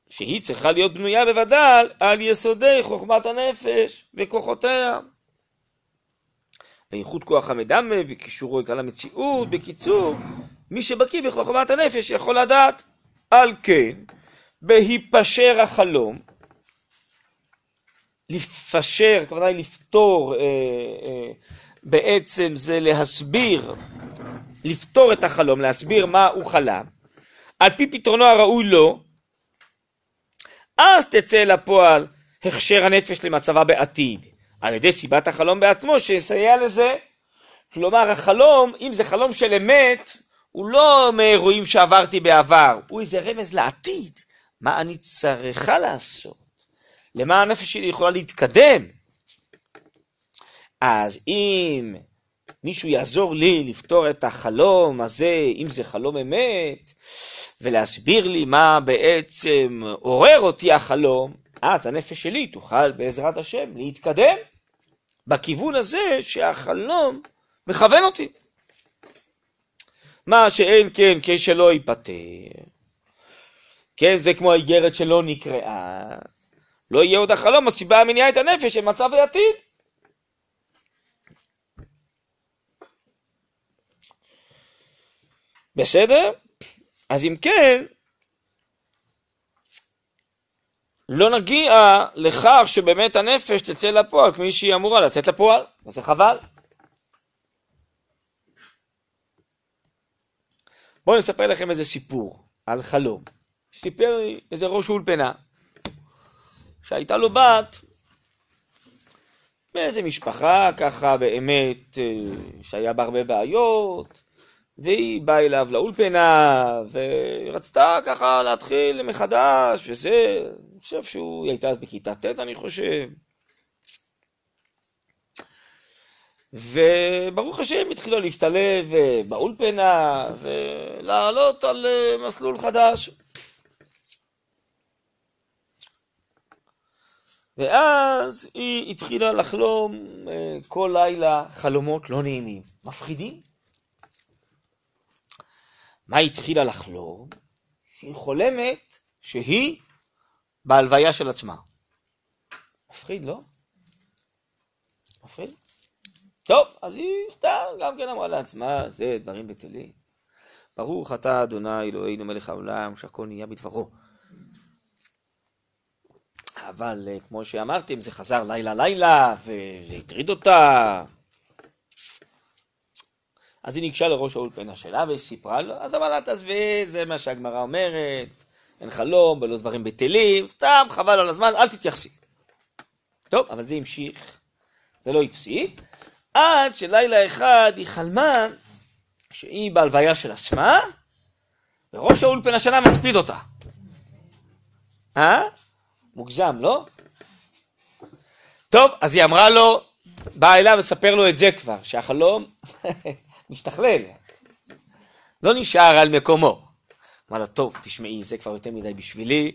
שהיא צריכה להיות בנויה בוודאל על יסודי חוכמת הנפש וכוחותיה. ואיכות כוח המדמה וקישורו לכלל המציאות, בקיצור, מי שבקיא בחוכמת הנפש יכול לדעת. על כן, בהיפשר החלום, לפשר, הכוונה היא לפתור, אה, אה, בעצם זה להסביר, לפתור את החלום, להסביר מה הוא חלם, על פי פתרונו הראוי לו, אז תצא לפועל הכשר הנפש למצבה בעתיד, על ידי סיבת החלום בעצמו, שיסייע לזה. כלומר, החלום, אם זה חלום של אמת, הוא לא מאירועים שעברתי בעבר, הוא איזה רמז לעתיד, מה אני צריכה לעשות, למה הנפש שלי יכולה להתקדם. אז אם מישהו יעזור לי לפתור את החלום הזה, אם זה חלום אמת, ולהסביר לי מה בעצם עורר אותי החלום, אז הנפש שלי תוכל בעזרת השם להתקדם בכיוון הזה שהחלום מכוון אותי. מה שאין כן כשלא ייפטר, כן, זה כמו האיגרת שלא נקראה, לא יהיה עוד החלום הסיבה המניעה את הנפש של מצב העתיד. בסדר? אז אם כן, לא נגיע לכך שבאמת הנפש תצא לפועל כמי שהיא אמורה לצאת לפועל, וזה חבל. בואו נספר לכם איזה סיפור על חלום. סיפר לי איזה ראש אולפנה, שהייתה לו בת באיזה משפחה ככה באמת אה, שהיה בה הרבה בעיות, והיא באה אליו לאולפנה, ורצתה ככה להתחיל מחדש, וזה, אני חושב שהוא, היא הייתה אז בכיתה ט', אני חושב. וברוך השם התחילה להשתלב אה, באולפנה ולעלות על אה, מסלול חדש. ואז היא התחילה לחלום אה, כל לילה חלומות לא נעימים, מפחידים. מה היא התחילה לחלום? שהיא חולמת שהיא בהלוויה של עצמה. מפחיד, לא? מפחיד? טוב, אז היא סתם גם כן אמרה לעצמה, זה דברים בטלים. ברוך אתה אדוני אלוהינו מלך העולם, שהכל נהיה בדברו. אבל אה, כמו שאמרתם, זה חזר לילה לילה, וזה הטריד אותה. אז היא ניגשה לראש האולפנה שלה וסיפרה לו, אז אבל אל תעזבי, זה מה שהגמרא אומרת, אין חלום ולא דברים בטלים, סתם חבל על הזמן, אל תתייחסי. טוב, אבל זה המשיך, זה לא הפסיק, עד שלילה אחד היא חלמה שהיא בהלוויה של עצמה, וראש האולפנה שלה מספיד אותה. אה? מוגזם, לא? טוב, אז היא אמרה לו, באה אליו וספר לו את זה כבר, שהחלום משתכלל, לא נשאר על מקומו. אמר לו, טוב, תשמעי, זה כבר יותר מדי בשבילי,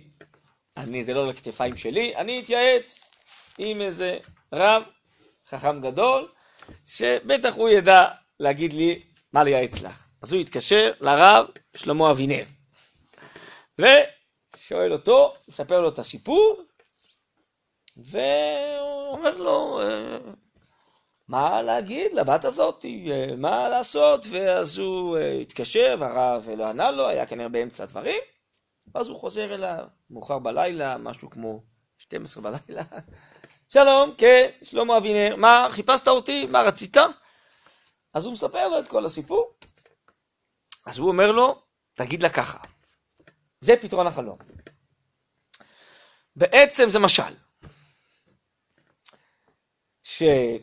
אני, זה לא לכתפיים שלי, אני אתייעץ עם איזה רב, חכם גדול, שבטח הוא ידע להגיד לי מה לייעץ לך. אז הוא התקשר לרב שלמה אבינר, ושואל אותו, מספר לו את הסיפור, והוא אומר לו, אה, מה להגיד לבת הזאת, אה, מה לעשות, ואז הוא אה, התקשר, והרב לא ענה לו, היה כנראה באמצע הדברים, ואז הוא חוזר אליו, מאוחר בלילה, משהו כמו 12 בלילה, שלום, כן, שלמה אבינר, מה, חיפשת אותי? מה רצית? אז הוא מספר לו את כל הסיפור. אז הוא אומר לו, תגיד לה ככה, זה פתרון החלום. בעצם זה משל. ש... אה,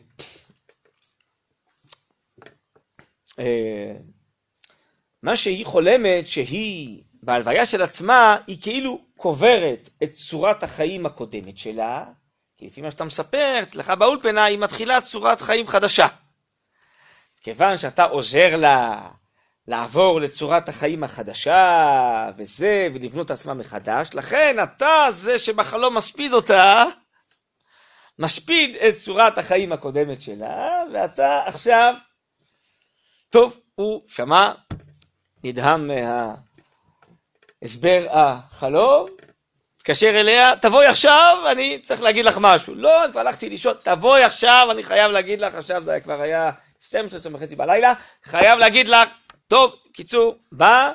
מה שהיא חולמת, שהיא בהלוויה של עצמה, היא כאילו קוברת את צורת החיים הקודמת שלה, כי לפי מה שאתה מספר, אצלך באולפנה היא מתחילה צורת חיים חדשה. כיוון שאתה עוזר לה לעבור לצורת החיים החדשה, וזה, ולבנות את עצמה מחדש, לכן אתה זה שבחלום מספיד אותה, מספיד את צורת החיים הקודמת שלה, ואתה עכשיו, טוב, הוא שמע, נדהם מהסבר החלום, התקשר אליה, תבואי עכשיו, אני צריך להגיד לך משהו. לא, אז הלכתי לישון, תבואי עכשיו, אני חייב להגיד לך, עכשיו זה כבר היה 12 וחצי בלילה, חייב להגיד לך, טוב, קיצור, בא,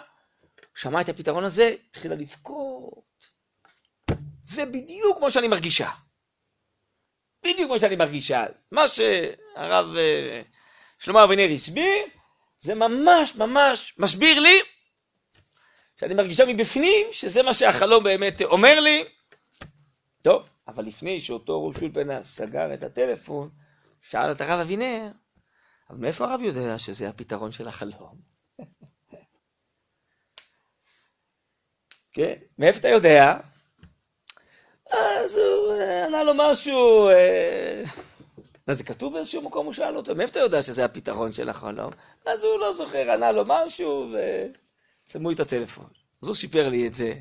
שמע את הפתרון הזה, התחילה לבכות. זה בדיוק כמו שאני מרגישה. בדיוק כמו שאני מרגישה. מה שהרב אה, שלמה אבינר הסביר, זה ממש ממש מסביר לי שאני מרגישה מבפנים שזה מה שהחלום באמת אומר לי. טוב, אבל לפני שאותו ראש אולפנה סגר את הטלפון, שאל את הרב אבינר, אבל מאיפה הרב יודע שזה הפתרון של החלום? כן, מאיפה אתה יודע? אז הוא אה, ענה לו משהו, אה, מה זה כתוב באיזשהו מקום? הוא שאל אותו, מאיפה אתה יודע שזה הפתרון של החלום? אז הוא לא זוכר, ענה לו משהו, ושמו את הטלפון. אז הוא סיפר לי את זה.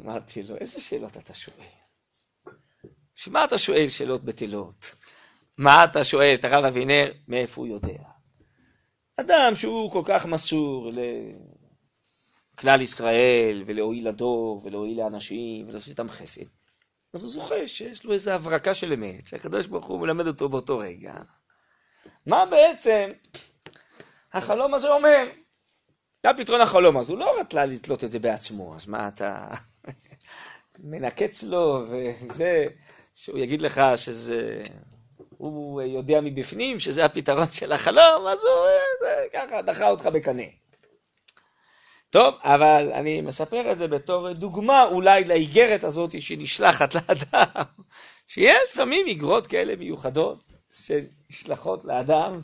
אמרתי לו, איזה שאלות אתה שואל? שמה אתה שואל שאלות בטלות? מה אתה שואל את הרב אבינר, מאיפה הוא יודע? אדם שהוא כל כך מסור לכלל ישראל, ולהועיל לדור, ולהועיל לאנשים, ולעשות איתם חסד. אז הוא זוכה שיש לו איזו הברקה של אמת, שהקדוש ברוך הוא מלמד אותו באותו רגע. מה בעצם החלום הזה אומר? זה פתרון החלום, אז הוא לא רצה לתלות את זה בעצמו, אז מה אתה מנקץ לו, וזה, שהוא יגיד לך שזה, הוא יודע מבפנים שזה הפתרון של החלום, אז הוא זה, ככה דחה אותך בקנה. טוב, אבל אני מספר את זה בתור דוגמה אולי לאיגרת הזאת שנשלחת לאדם, שיש לפעמים איגרות כאלה מיוחדות שנשלחות לאדם,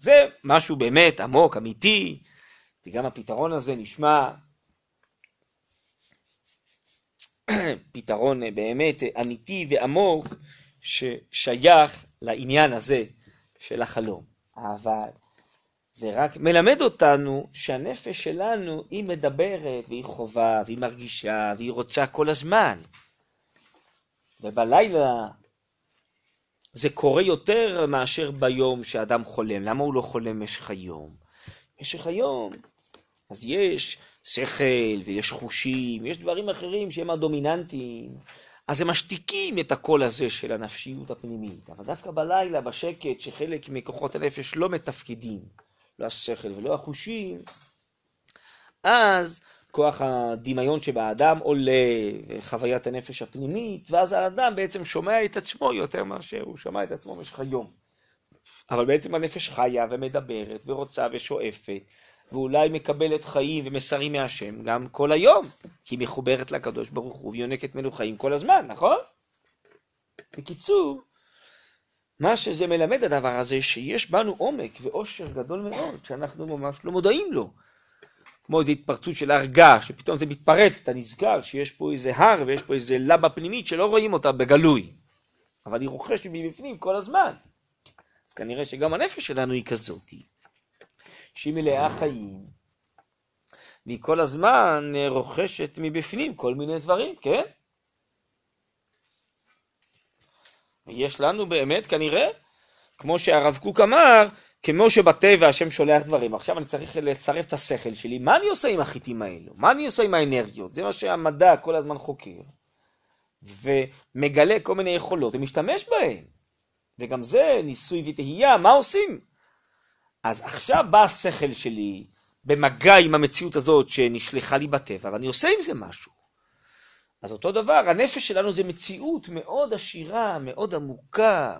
זה משהו באמת עמוק, אמיתי, וגם הפתרון הזה נשמע פתרון באמת אמיתי ועמוק ששייך לעניין הזה של החלום. אבל זה רק מלמד אותנו שהנפש שלנו היא מדברת והיא חובה והיא מרגישה והיא רוצה כל הזמן. ובלילה זה קורה יותר מאשר ביום שאדם חולם. למה הוא לא חולם במשך היום? במשך היום, אז יש שכל ויש חושים, יש דברים אחרים שהם הדומיננטיים. אז הם משתיקים את הקול הזה של הנפשיות הפנימית. אבל דווקא בלילה, בשקט, שחלק מכוחות הנפש לא מתפקדים, לא השכל ולא החושים, אז כוח הדמיון שבאדם עולה, חוויית הנפש הפנימית, ואז האדם בעצם שומע את עצמו יותר מאשר הוא שמע את עצמו במשך היום. אבל בעצם הנפש חיה ומדברת ורוצה ושואפת, ואולי מקבלת חיים ומסרים מהשם גם כל היום, כי היא מחוברת לקדוש ברוך הוא ויונקת ממנו חיים כל הזמן, נכון? בקיצור, מה שזה מלמד הדבר הזה, שיש בנו עומק ואושר גדול מאוד, שאנחנו ממש לא מודעים לו. כמו איזו התפרצות של הרגה, שפתאום זה מתפרץ, אתה נזכר שיש פה איזה הר ויש פה איזה לבה פנימית שלא רואים אותה בגלוי. אבל היא רוכשת מבפנים כל הזמן. אז כנראה שגם הנפש שלנו היא כזאת. שהיא מלאה חיים, והיא כל הזמן רוכשת מבפנים כל מיני דברים, כן? ויש לנו באמת כנראה, כמו שהרב קוק אמר, כמו שבטבע השם שולח דברים, עכשיו אני צריך לצרף את השכל שלי, מה אני עושה עם החיטים האלו? מה אני עושה עם האנרגיות? זה מה שהמדע כל הזמן חוקר, ומגלה כל מיני יכולות ומשתמש בהן. וגם זה ניסוי וטהייה, מה עושים? אז עכשיו בא השכל שלי במגע עם המציאות הזאת שנשלחה לי בטבע, ואני עושה עם זה משהו. אז אותו דבר, הנפש שלנו זה מציאות מאוד עשירה, מאוד עמוקה.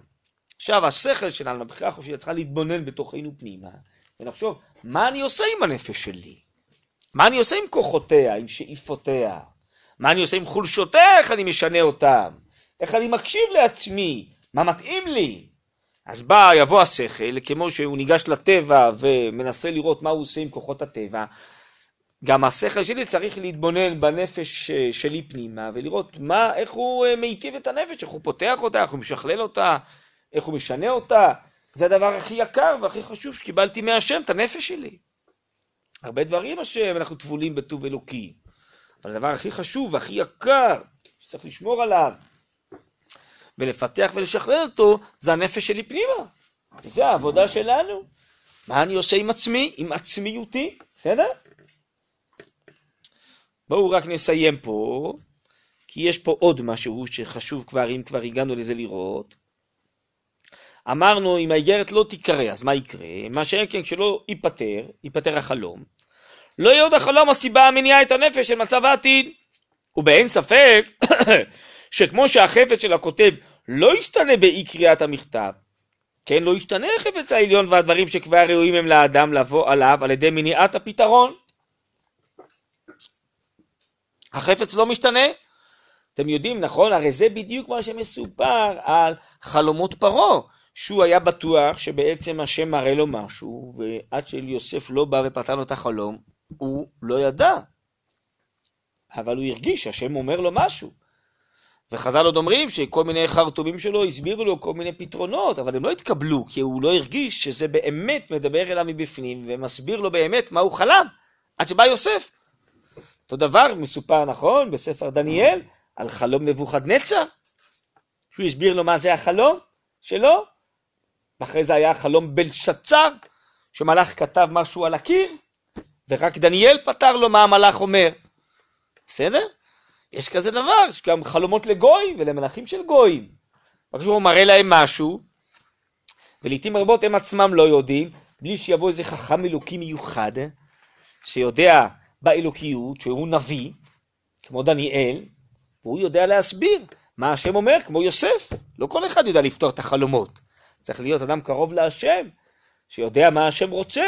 עכשיו, השכל שלנו, הבחירה החופשית, צריכה להתבונן בתוכנו פנימה, ונחשוב, מה אני עושה עם הנפש שלי? מה אני עושה עם כוחותיה, עם שאיפותיה? מה אני עושה עם חולשותיה, איך אני משנה אותם? איך אני מקשיב לעצמי? מה מתאים לי? אז בא, יבוא השכל, כמו שהוא ניגש לטבע ומנסה לראות מה הוא עושה עם כוחות הטבע, גם השכל שלי צריך להתבונן בנפש שלי פנימה ולראות מה, איך הוא אה, מיטיב את הנפש, איך הוא פותח אותה, איך הוא משכלל אותה, איך הוא משנה אותה, זה הדבר הכי יקר והכי חשוב שקיבלתי מהשם, את הנפש שלי. הרבה דברים השם, אנחנו טבולים בטוב אלוקי. אבל הדבר הכי חשוב והכי יקר, שצריך לשמור עליו, ולפתח ולשכלל אותו, זה הנפש שלי פנימה. זה העבודה שלנו. מה אני עושה עם עצמי? עם עצמיותי, בסדר? בואו רק נסיים פה, כי יש פה עוד משהו שחשוב כבר, אם כבר הגענו לזה לראות. אמרנו, אם האיגרת לא תיקרא, אז מה יקרה? מה שאין כן, כשלא ייפטר, ייפטר החלום, לא יהיה עוד החלום הסיבה המניעה את הנפש של מצב העתיד. ובאין ספק שכמו שהחפץ של הכותב לא ישתנה באי קריאת המכתב, כן, לא ישתנה החפץ העליון והדברים שכבר ראויים הם לאדם לבוא עליו על ידי מניעת הפתרון. החפץ לא משתנה. אתם יודעים, נכון? הרי זה בדיוק מה שמסופר על חלומות פרעה, שהוא היה בטוח שבעצם השם מראה לו משהו, ועד שיוסף לא בא ופתר לו את החלום, הוא לא ידע. אבל הוא הרגיש שהשם אומר לו משהו. וחז"ל עוד אומרים שכל מיני חרטומים שלו הסבירו לו כל מיני פתרונות, אבל הם לא התקבלו, כי הוא לא הרגיש שזה באמת מדבר אליו מבפנים, ומסביר לו באמת מה הוא חלם, עד שבא יוסף. אותו דבר מסופר, נכון, בספר דניאל, על חלום נבוכדנצר, שהוא הסביר לו מה זה החלום שלו, ואחרי זה היה חלום בלשצר, שמלאך כתב משהו על הקיר, ורק דניאל פתר לו מה המלאך אומר. בסדר? יש כזה דבר, יש גם חלומות לגויים ולמלאכים של גויים. רק שהוא מראה להם משהו, ולעיתים רבות הם עצמם לא יודעים, בלי שיבוא איזה חכם אלוקי מיוחד, שיודע באלוקיות, שהוא נביא, כמו דניאל, והוא יודע להסביר מה השם אומר, כמו יוסף. לא כל אחד יודע לפתור את החלומות. צריך להיות אדם קרוב להשם, שיודע מה השם רוצה,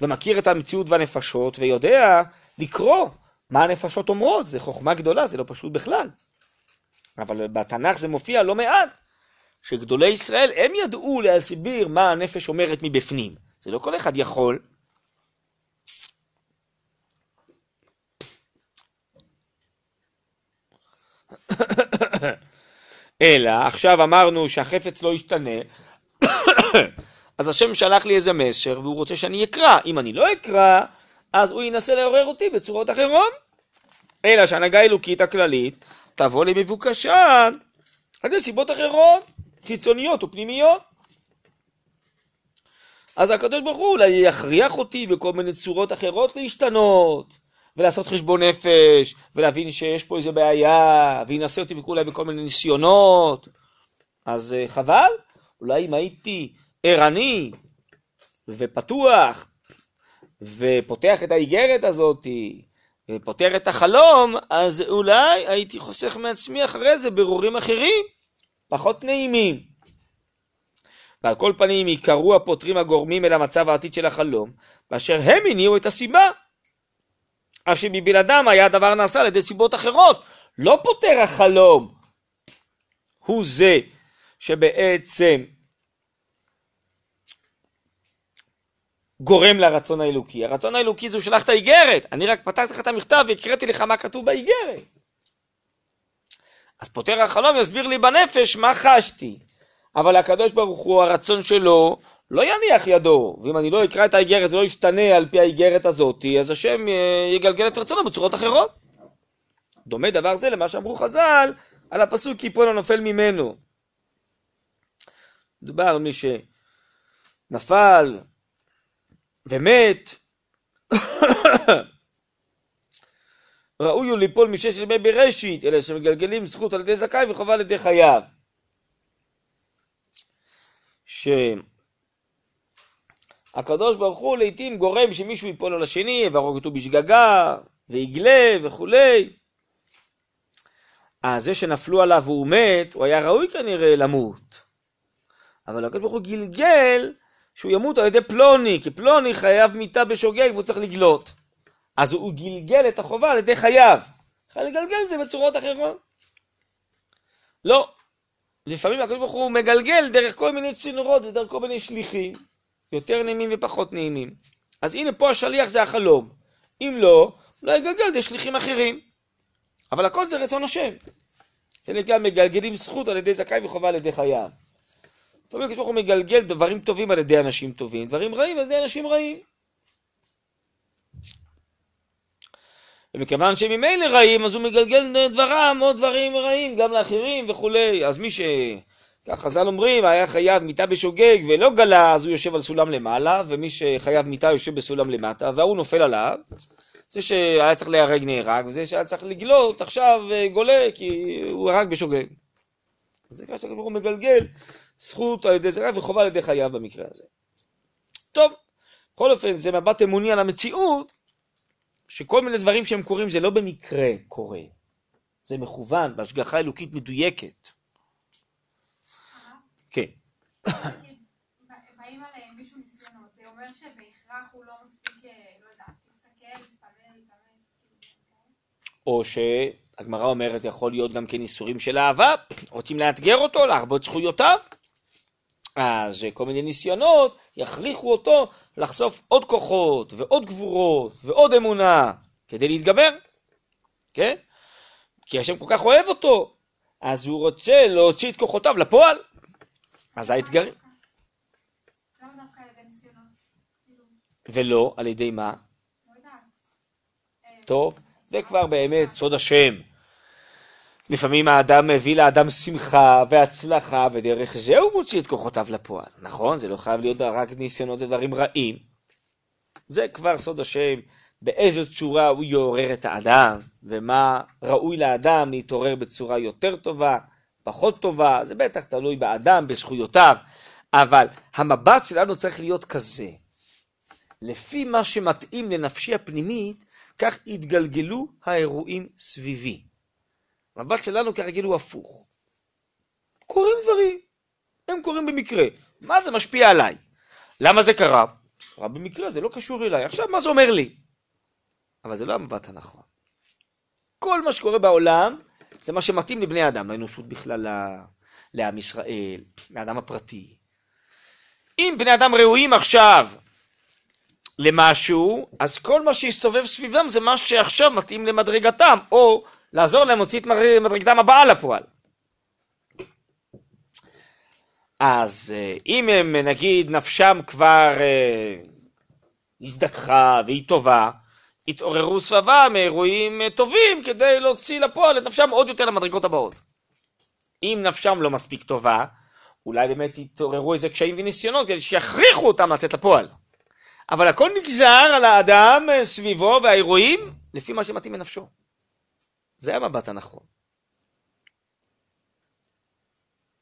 ומכיר את המציאות והנפשות, ויודע לקרוא מה הנפשות אומרות, זה חוכמה גדולה, זה לא פשוט בכלל. אבל בתנ"ך זה מופיע לא מעט, שגדולי ישראל, הם ידעו להסביר מה הנפש אומרת מבפנים. זה לא כל אחד יכול. אלא, עכשיו אמרנו שהחפץ לא ישתנה, אז השם שלח לי איזה מסר, והוא רוצה שאני אקרא. אם אני לא אקרא, אז הוא ינסה לעורר אותי בצורות אחרות. אלא שהנהגה האלוקית הכללית תבוא למבוקשה על ידי סיבות אחרות, חיצוניות ופנימיות. אז הקדוש ברוך הוא אולי יכריח אותי בכל מיני צורות אחרות להשתנות, ולעשות חשבון נפש, ולהבין שיש פה איזה בעיה, וינסה אותי אולי בכל מיני ניסיונות. אז אה, חבל, אולי אם הייתי ערני ופתוח, ופותח את האיגרת הזאת, ופותר את החלום, אז אולי הייתי חוסך מעצמי אחרי זה ברורים אחרים, פחות נעימים. ועל כל פנים יקראו הפותרים הגורמים אל המצב העתיד של החלום, באשר הם הניעו את הסיבה. אף שבבלעדם היה הדבר נעשה על ידי סיבות אחרות. לא פותר החלום הוא זה שבעצם גורם לרצון האלוקי. הרצון האלוקי זה הוא שלח את האיגרת, אני רק פתחתי לך את המכתב והקראתי לך מה כתוב באיגרת. אז פותר החלום יסביר לי בנפש מה חשתי. אבל הקדוש ברוך הוא, הרצון שלו, לא יניח ידו. ואם אני לא אקרא את האיגרת, זה לא ישתנה על פי האיגרת הזאת, אז השם אה, יגלגל את רצונו בצורות אחרות. דומה דבר זה למה שאמרו חז"ל על הפסוק יפול הנופל ממנו. מדובר מי שנפל, ומת, ראוי הוא ליפול מששת ימי בראשית, אלה שמגלגלים זכות על ידי זכאי וחובה על ידי חייו. שהקדוש ברוך הוא לעיתים גורם שמישהו ייפול על השני, והרוג אותו בשגגה, ויגלה וכולי. אז זה שנפלו עליו והוא מת, הוא היה ראוי כנראה למות. אבל הקדוש ברוך הוא גלגל שהוא ימות על ידי פלוני, כי פלוני חייב מיתה בשוגג והוא צריך לגלות. אז הוא גלגל את החובה על ידי חייו. חייב לגלגל את זה בצורות אחרות. לא. לפעמים הקדוש ברוך הוא מגלגל דרך כל מיני צינורות ודרך כל מיני שליחים, יותר נעימים ופחות נעימים. אז הנה פה השליח זה החלום. אם לא, לא יגלגל זה שליחים אחרים. אבל הכל זה רצון השם. זה נקרא מגלגלים זכות על ידי זכאי וחובה על ידי חייו. לפעמים הקדוש ברוך הוא מגלגל דברים טובים על ידי אנשים טובים, דברים רעים על ידי אנשים רעים. ומכיוון שהם ממילא רעים, אז הוא מגלגל דברם עוד דברים רעים גם לאחרים וכולי. אז מי ש... כך חז"ל אומרים, היה חייב מיטה בשוגג ולא גלה, אז הוא יושב על סולם למעלה, ומי שחייב מיטה יושב בסולם למטה, וההוא נופל עליו. זה שהיה צריך להיהרג נהרג, וזה שהיה צריך לגלות עכשיו אה, גולה, כי הוא הרג בשוגג. זה שהקדוש הוא מגלגל זכות על ידי זרע וחובה על ידי חייו במקרה הזה. טוב, בכל אופן זה מבט אמוני על המציאות, שכל מיני דברים שהם קורים זה לא במקרה קורה, זה מכוון בהשגחה אלוקית מדויקת. כן. באים עליהם מישהו ניסיונות, זה אומר שבהכרח הוא לא מספיק, אה, לא יודעת, כאילו, או שהגמרא אומרת, זה יכול להיות גם כן איסורים של אהבה, רוצים לאתגר אותו, להרבות זכויותיו, אז כל מיני ניסיונות יכריחו אותו לחשוף עוד כוחות ועוד גבורות ועוד אמונה כדי להתגבר, כן? כי השם כל כך אוהב אותו, אז הוא רוצה להוציא את כוחותיו לפועל. אז האתגרים. ולא על ידי מה? לא. אה, טוב, זה כבר באמת סוד השם. לפעמים האדם מביא לאדם שמחה והצלחה, ודרך זה הוא מוציא את כוחותיו לפועל. נכון, זה לא חייב להיות רק ניסיונות ודברים רעים. זה כבר סוד השם, באיזו צורה הוא יעורר את האדם, ומה ראוי לאדם להתעורר בצורה יותר טובה, פחות טובה, זה בטח תלוי באדם, בזכויותיו, אבל המבט שלנו צריך להיות כזה. לפי מה שמתאים לנפשי הפנימית, כך יתגלגלו האירועים סביבי. המבט שלנו כרגיל הוא הפוך. קורים דברים, הם קורים במקרה. מה זה משפיע עליי? למה זה קרה? קרה במקרה, זה לא קשור אליי. עכשיו, מה זה אומר לי? אבל זה לא המבט הנכון. כל מה שקורה בעולם, זה מה שמתאים לבני אדם, לאנושות בכלל, לעם ישראל, לאדם הפרטי. אם בני אדם ראויים עכשיו למשהו, אז כל מה שיסתובב סביבם זה מה שעכשיו מתאים למדרגתם, או לעזור להם להוציא את מדרגתם הבאה לפועל. אז אה, אם הם נגיד נפשם כבר אה, הזדככה והיא טובה, התעוררו סבבה מאירועים אה, טובים כדי להוציא לפועל את נפשם עוד יותר למדרגות הבאות. אם נפשם לא מספיק טובה, אולי באמת יתעוררו איזה קשיים וניסיונות כדי שיכריחו אותם לצאת לפועל. אבל הכל נגזר על האדם סביבו והאירועים לפי מה שמתאים לנפשו. זה המבט הנכון.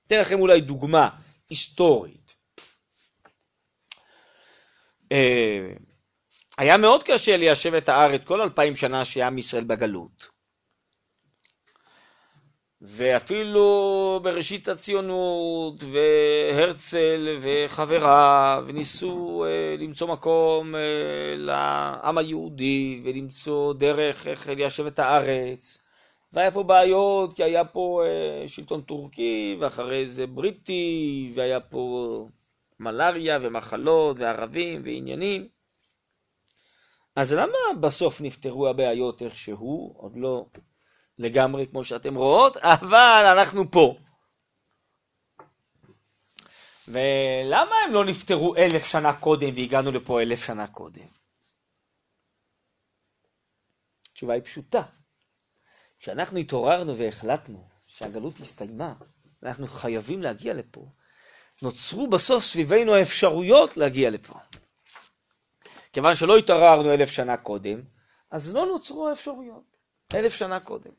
אתן לכם אולי דוגמה היסטורית. אה, היה מאוד קשה ליישב את הארץ כל אלפיים שנה שהיה עם ישראל בגלות. ואפילו בראשית הציונות, והרצל וחבריו, וניסו אה, למצוא מקום אה, לעם היהודי, ולמצוא דרך איך ליישב את הארץ. והיה פה בעיות, כי היה פה אה, שלטון טורקי, ואחרי זה בריטי, והיה פה מלאריה ומחלות, וערבים ועניינים. אז למה בסוף נפתרו הבעיות איכשהו? עוד לא לגמרי כמו שאתם רואות, אבל אנחנו פה. ולמה הם לא נפטרו אלף שנה קודם והגענו לפה אלף שנה קודם? התשובה היא פשוטה. כשאנחנו התעוררנו והחלטנו שהגלות הסתיימה, ואנחנו חייבים להגיע לפה, נוצרו בסוף סביבנו האפשרויות להגיע לפה. כיוון שלא התעוררנו אלף שנה קודם, אז לא נוצרו האפשרויות אלף שנה קודם.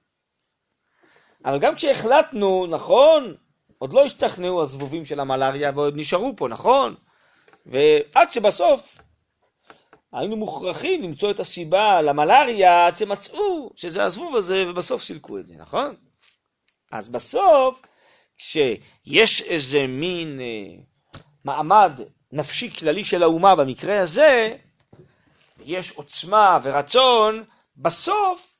אבל גם כשהחלטנו, נכון, עוד לא השתכנעו הזבובים של המלאריה ועוד נשארו פה, נכון? ועד שבסוף היינו מוכרחים למצוא את הסיבה למלאריה עד שמצאו שזה הזבוב הזה ובסוף סילקו את זה, נכון? אז בסוף, כשיש איזה מין אה, מעמד נפשי כללי של האומה במקרה הזה, יש עוצמה ורצון, בסוף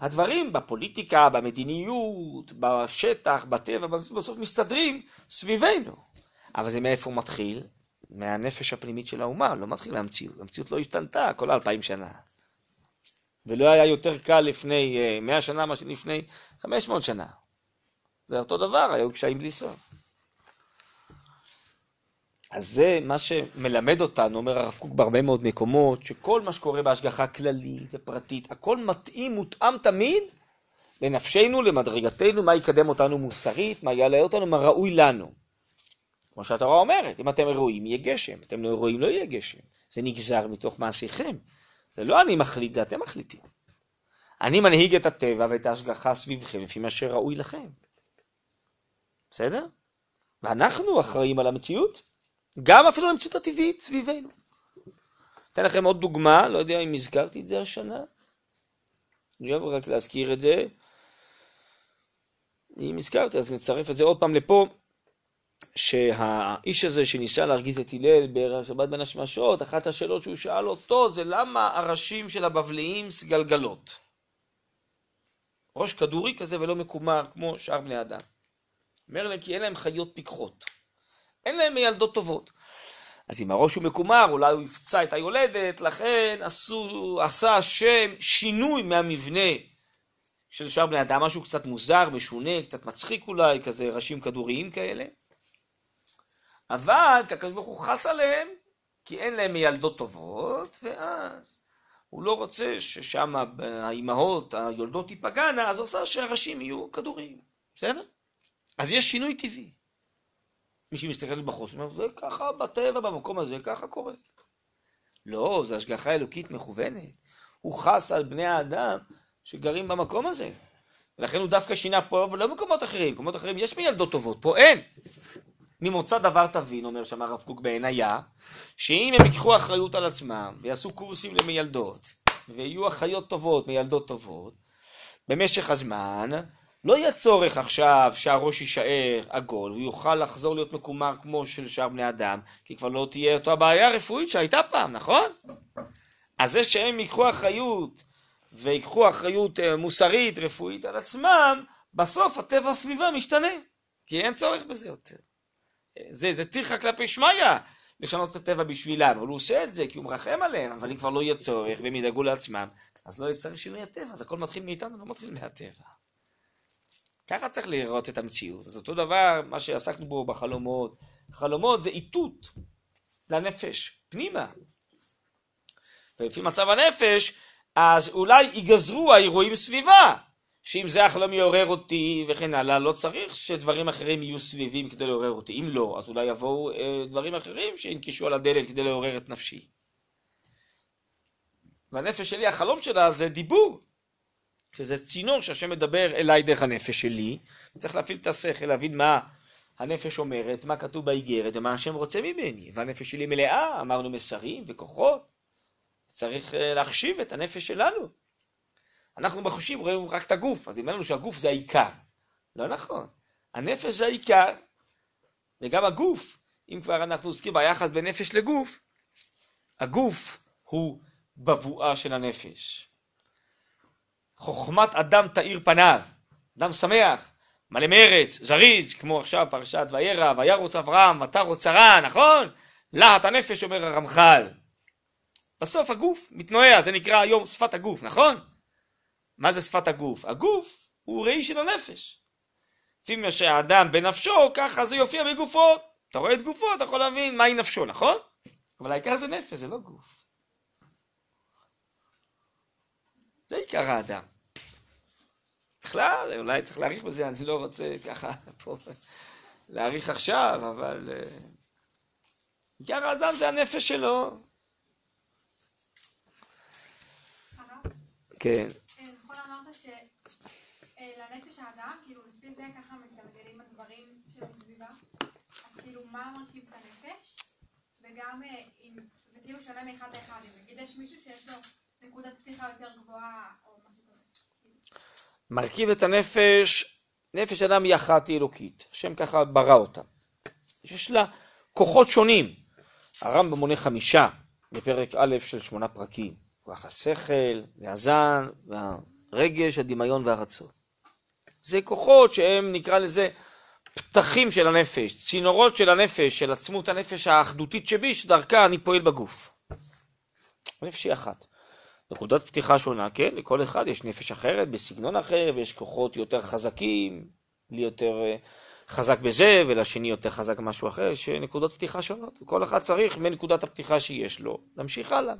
הדברים בפוליטיקה, במדיניות, בשטח, בטבע, בסוף מסתדרים סביבנו. אבל זה מאיפה מתחיל? מהנפש הפנימית של האומה, לא מתחיל מהמציאות. המציאות לא השתנתה כל אלפיים שנה. ולא היה יותר קל לפני אה, מאה שנה מאשר לפני חמש מאות שנה. זה אותו דבר, היו קשיים בלי סוף. אז זה מה שמלמד אותנו, אומר הרב קוק בהרבה מאוד מקומות, שכל מה שקורה בהשגחה כללית ופרטית, הכל מתאים, מותאם תמיד לנפשנו, למדרגתנו, מה יקדם אותנו מוסרית, מה יעלה אותנו, מה ראוי לנו. כמו שהתורה אומרת, אם אתם ראויים יהיה גשם, אתם לא ראויים לא יהיה גשם. זה נגזר מתוך מעשיכם. זה לא אני מחליט, זה אתם מחליטים. אני מנהיג את הטבע ואת ההשגחה סביבכם לפי מה שראוי לכם. בסדר? ואנחנו אחראים על המציאות, גם אפילו למציאות הטבעית סביבנו. אתן לכם עוד דוגמה, לא יודע אם הזכרתי את זה השנה. אני אוהב רק להזכיר את זה. אם הזכרתי, אז נצרף את זה עוד פעם לפה. שהאיש הזה שניסה להרגיז את הלל בשבת בין השמשות, אחת השאלות שהוא שאל אותו זה למה הראשים של הבבליים סגלגלות? ראש כדורי כזה ולא מקומר כמו שאר בני אדם. אומר להם כי אין להם חיות פיקחות. אין להם מילדות טובות. אז אם הראש הוא מקומר, אולי הוא יפצע את היולדת, לכן עשו, עשה השם שינוי מהמבנה של שאר בני אדם, משהו קצת מוזר, משונה, קצת מצחיק אולי, כזה ראשים כדוריים כאלה. אבל הקדוש ברוך הוא חס עליהם, כי אין להם מילדות טובות, ואז הוא לא רוצה ששם האימהות, היולדות תיפגענה, אז הוא עושה שהראשים יהיו כדורים, בסדר? אז יש שינוי טבעי. מי שמסתכל בחוץ, אומר, זה ככה בטבע, במקום הזה, ככה קורה. לא, זו השגחה אלוקית מכוונת. הוא חס על בני האדם שגרים במקום הזה. ולכן הוא דווקא שינה פה, ולא במקומות אחרים. במקומות אחרים יש מילדות טובות, פה אין. ממוצא דבר תבין, אומר שם הרב קוק בעינייה, שאם הם ייקחו אחריות על עצמם ויעשו קורסים למיילדות, ויהיו אחיות טובות, מיילדות טובות, במשך הזמן, לא יהיה צורך עכשיו שהראש יישאר עגול, הוא יוכל לחזור להיות מקומר כמו של שאר בני אדם, כי כבר לא תהיה אותה בעיה רפואית שהייתה פעם, נכון? אז זה שהם ייקחו אחריות, ויקחו אחריות אה, מוסרית, רפואית על עצמם, בסוף הטבע הסביבה משתנה, כי אין צורך בזה יותר. זה, זה טרחה כלפי שמיא לשנות את הטבע בשבילם, אבל הוא עושה את זה כי הוא מרחם עליהם, אבל אם כבר לא יהיה צורך והם ידאגו לעצמם, אז לא יצטרך שינוי הטבע, אז הכל מתחיל מאיתנו, לא מתחיל מהטבע. ככה צריך לראות את המציאות. אז אותו דבר, מה שעסקנו בו בחלומות, חלומות זה איתות לנפש, פנימה. ולפי מצב הנפש, אז אולי ייגזרו האירועים סביבה. שאם זה החלום יעורר אותי וכן הלאה, לא צריך שדברים אחרים יהיו סביבים כדי לעורר אותי. אם לא, אז אולי יבואו אה, דברים אחרים שינקשו על הדלת כדי לעורר את נפשי. והנפש שלי, החלום שלה זה דיבור. שזה צינור שהשם מדבר אליי דרך הנפש שלי. צריך להפעיל את השכל, להבין מה הנפש אומרת, מה כתוב באיגרת ומה השם רוצה ממני. והנפש שלי מלאה, אמרנו מסרים וכוחות. צריך אה, להחשיב את הנפש שלנו. אנחנו בחושים רואים רק את הגוף, אז אם אין לנו שהגוף זה העיקר. לא נכון. הנפש זה העיקר, וגם הגוף, אם כבר אנחנו עוסקים ביחס בין נפש לגוף, הגוף הוא בבואה של הנפש. חוכמת אדם תאיר פניו, אדם שמח, מלא מרץ, זריז, כמו עכשיו פרשת וירא, וירוץ אברהם, ותרוץ שרה, נכון? להט הנפש אומר הרמח"ל. בסוף הגוף מתנועע, זה נקרא היום שפת הגוף, נכון? מה זה שפת הגוף? הגוף הוא ראי של הנפש. לפי מה שהאדם בנפשו, ככה זה יופיע בגופו. אתה רואה את גופו, אתה יכול להבין מהי נפשו, נכון? אבל העיקר זה נפש, זה לא גוף. זה עיקר האדם. בכלל, אולי צריך להעריך בזה, אני לא רוצה ככה פה להעריך עכשיו, אבל uh, עיקר האדם זה הנפש שלו. כן. שלנפש האדם, כאילו לפי זה ככה מתגלגלים הדברים שמסביבה, אז כאילו מה מרכיב את הנפש, וגם אה, אם זה כאילו שונה מאחד לאחד, אם נגיד יש מישהו שיש לו נקודת פתיחה יותר גבוהה או משהו כזה. מרכיב את הנפש, נפש אדם היא היא אלוקית, השם ככה ברא אותה. יש לה כוחות שונים. הרמב"ם מונה חמישה בפרק א' של שמונה פרקים. כוח השכל, והזן, והרגש, הדמיון והרצון. זה כוחות שהם, נקרא לזה, פתחים של הנפש, צינורות של הנפש, של עצמות הנפש האחדותית שבי, שדרכה אני פועל בגוף. הנפש היא אחת. נקודת פתיחה שונה, כן, לכל אחד יש נפש אחרת, בסגנון אחר, ויש כוחות יותר חזקים, בלי יותר אה, חזק בזה, ולשני יותר חזק במשהו אחר, יש נקודות פתיחה שונות. כל אחד צריך מנקודת הפתיחה שיש לו, להמשיך הלאה.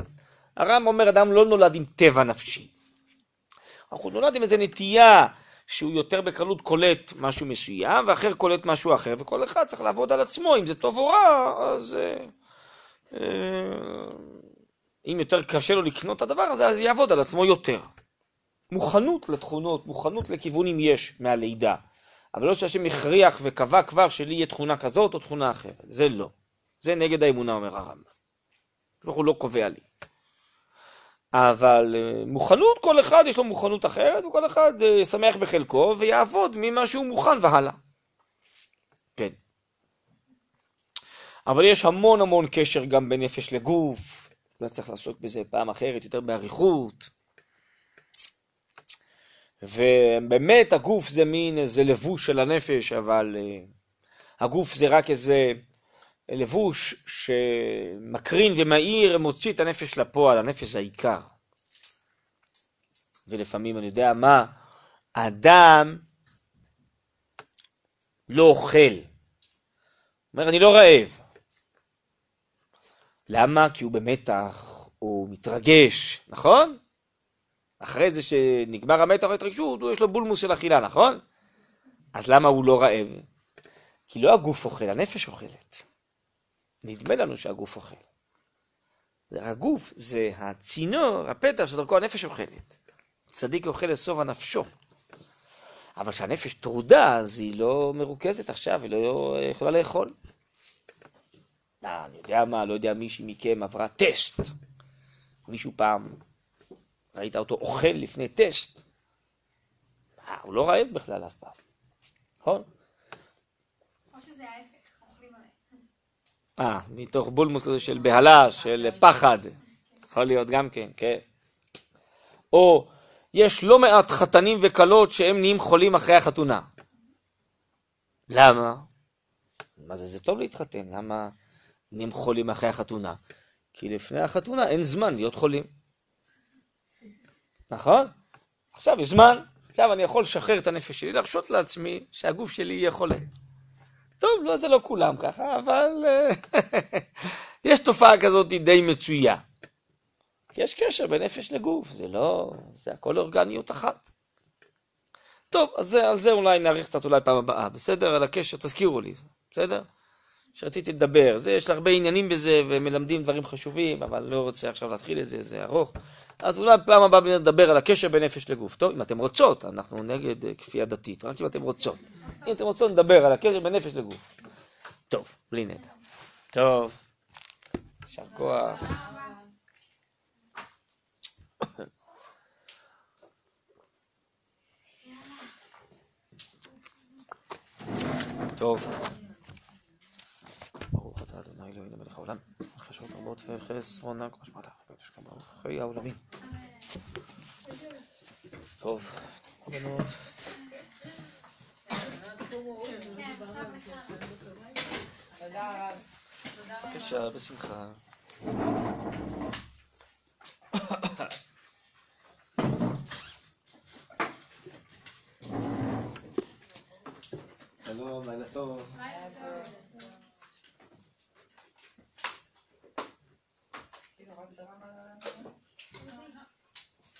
הרם אומר, אדם לא נולד עם טבע נפשי. הוא נולד עם איזו נטייה שהוא יותר בקלות קולט משהו מסוים, ואחר קולט משהו אחר, וכל אחד צריך לעבוד על עצמו, אם זה טוב או רע, אז... אה, אה, אם יותר קשה לו לקנות את הדבר הזה, אז יעבוד על עצמו יותר. מוכנות לתכונות, מוכנות לכיוונים יש מהלידה. אבל לא שהשם הכריח וקבע כבר שלי יהיה תכונה כזאת או תכונה אחרת. זה לא. זה נגד האמונה, אומר הרמב"ם. הוא לא קובע לי. אבל אה, מוכנות, כל אחד יש לו מוכנות אחרת, וכל אחד אה, בחלקו ויעבוד ממה שהוא מוכן והלאה. כן. אבל יש המון המון קשר גם בין נפש לגוף, לא צריך לעסוק בזה פעם אחרת, יותר באריכות. ובאמת הגוף זה מין איזה לבוש של הנפש, אבל uh, הגוף זה רק איזה לבוש שמקרין ומאיר, מוציא את הנפש לפועל, הנפש העיקר. ולפעמים אני יודע מה, האדם לא אוכל. אומר, אני לא רעב. למה? כי הוא במתח, הוא מתרגש, נכון? אחרי זה שנגמר המתח וההתרגשות, יש לו בולמוס של אכילה, נכון? אז למה הוא לא רעב? כי לא הגוף אוכל, הנפש אוכלת. נדמה לנו שהגוף אוכל. הגוף זה הצינור, הפתח שדרכו הנפש אוכלת. צדיק אוכל לסוף הנפשו. אבל כשהנפש טרודה, אז היא לא מרוכזת עכשיו, היא לא יכולה לאכול. אה, אני יודע מה, לא יודע מישהי מכם עברה טסט. מישהו פעם, ראית אותו אוכל לפני טסט. אה, הוא לא רעב בכלל אף פעם, נכון? או שזה ההפך, אוכלים עליהם. אה, מתוך בולמוס כזה של בהלה, של פחד. יכול להיות גם כן, כן. או יש לא מעט חתנים וכלות שהם נהיים חולים אחרי החתונה. למה? מה זה, זה טוב להתחתן, למה נהיים חולים אחרי החתונה? כי לפני החתונה אין זמן להיות חולים. נכון? עכשיו יש זמן, עכשיו אני יכול לשחרר את הנפש שלי, להרשות לעצמי שהגוף שלי יהיה חולה. טוב, לא, זה לא כולם ככה, אבל אה, יש תופעה כזאת די מצויה. יש קשר בין נפש לגוף, זה לא, זה הכל אורגניות אחת. טוב, אז זה, על זה אולי נאריך קצת אולי פעם הבאה, בסדר? על הקשר, תזכירו לי, בסדר? שרציתי לדבר, זה, יש לה הרבה עניינים בזה, ומלמדים דברים חשובים, אבל לא רוצה עכשיו להתחיל את זה, זה ארוך. אז אולי פעם הבאה נדבר על הקשר בין נפש לגוף. טוב, אם אתם רוצות, אנחנו נגד אה, כפייה דתית, רק אם אתם רוצות. אם אתם רוצות, נדבר על הקשר בין נפש לגוף. טוב, בלי נדע. טוב, יישר כוח. טוב. ברוך אתה אדוני אלוהינו מלך העולם, חשבות רבות וחסרונה, כמו שמעת, חיי העולמים. טוב, בנות. בבקשה, בשמחה. שלום, לילה טוב. רוצה לשמוע איך היה באילת כרעי? אה, צר החידוד? כן, בתפילת פסח אחרי החתונה, מה כזה? לא, לא בגלל. תפסיקי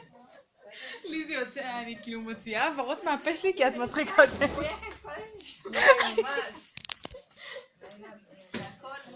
לי זה יוצא, אני כאילו מוציאה הבהרות מהפה שלי כי את מצחיקה אותי. ממש.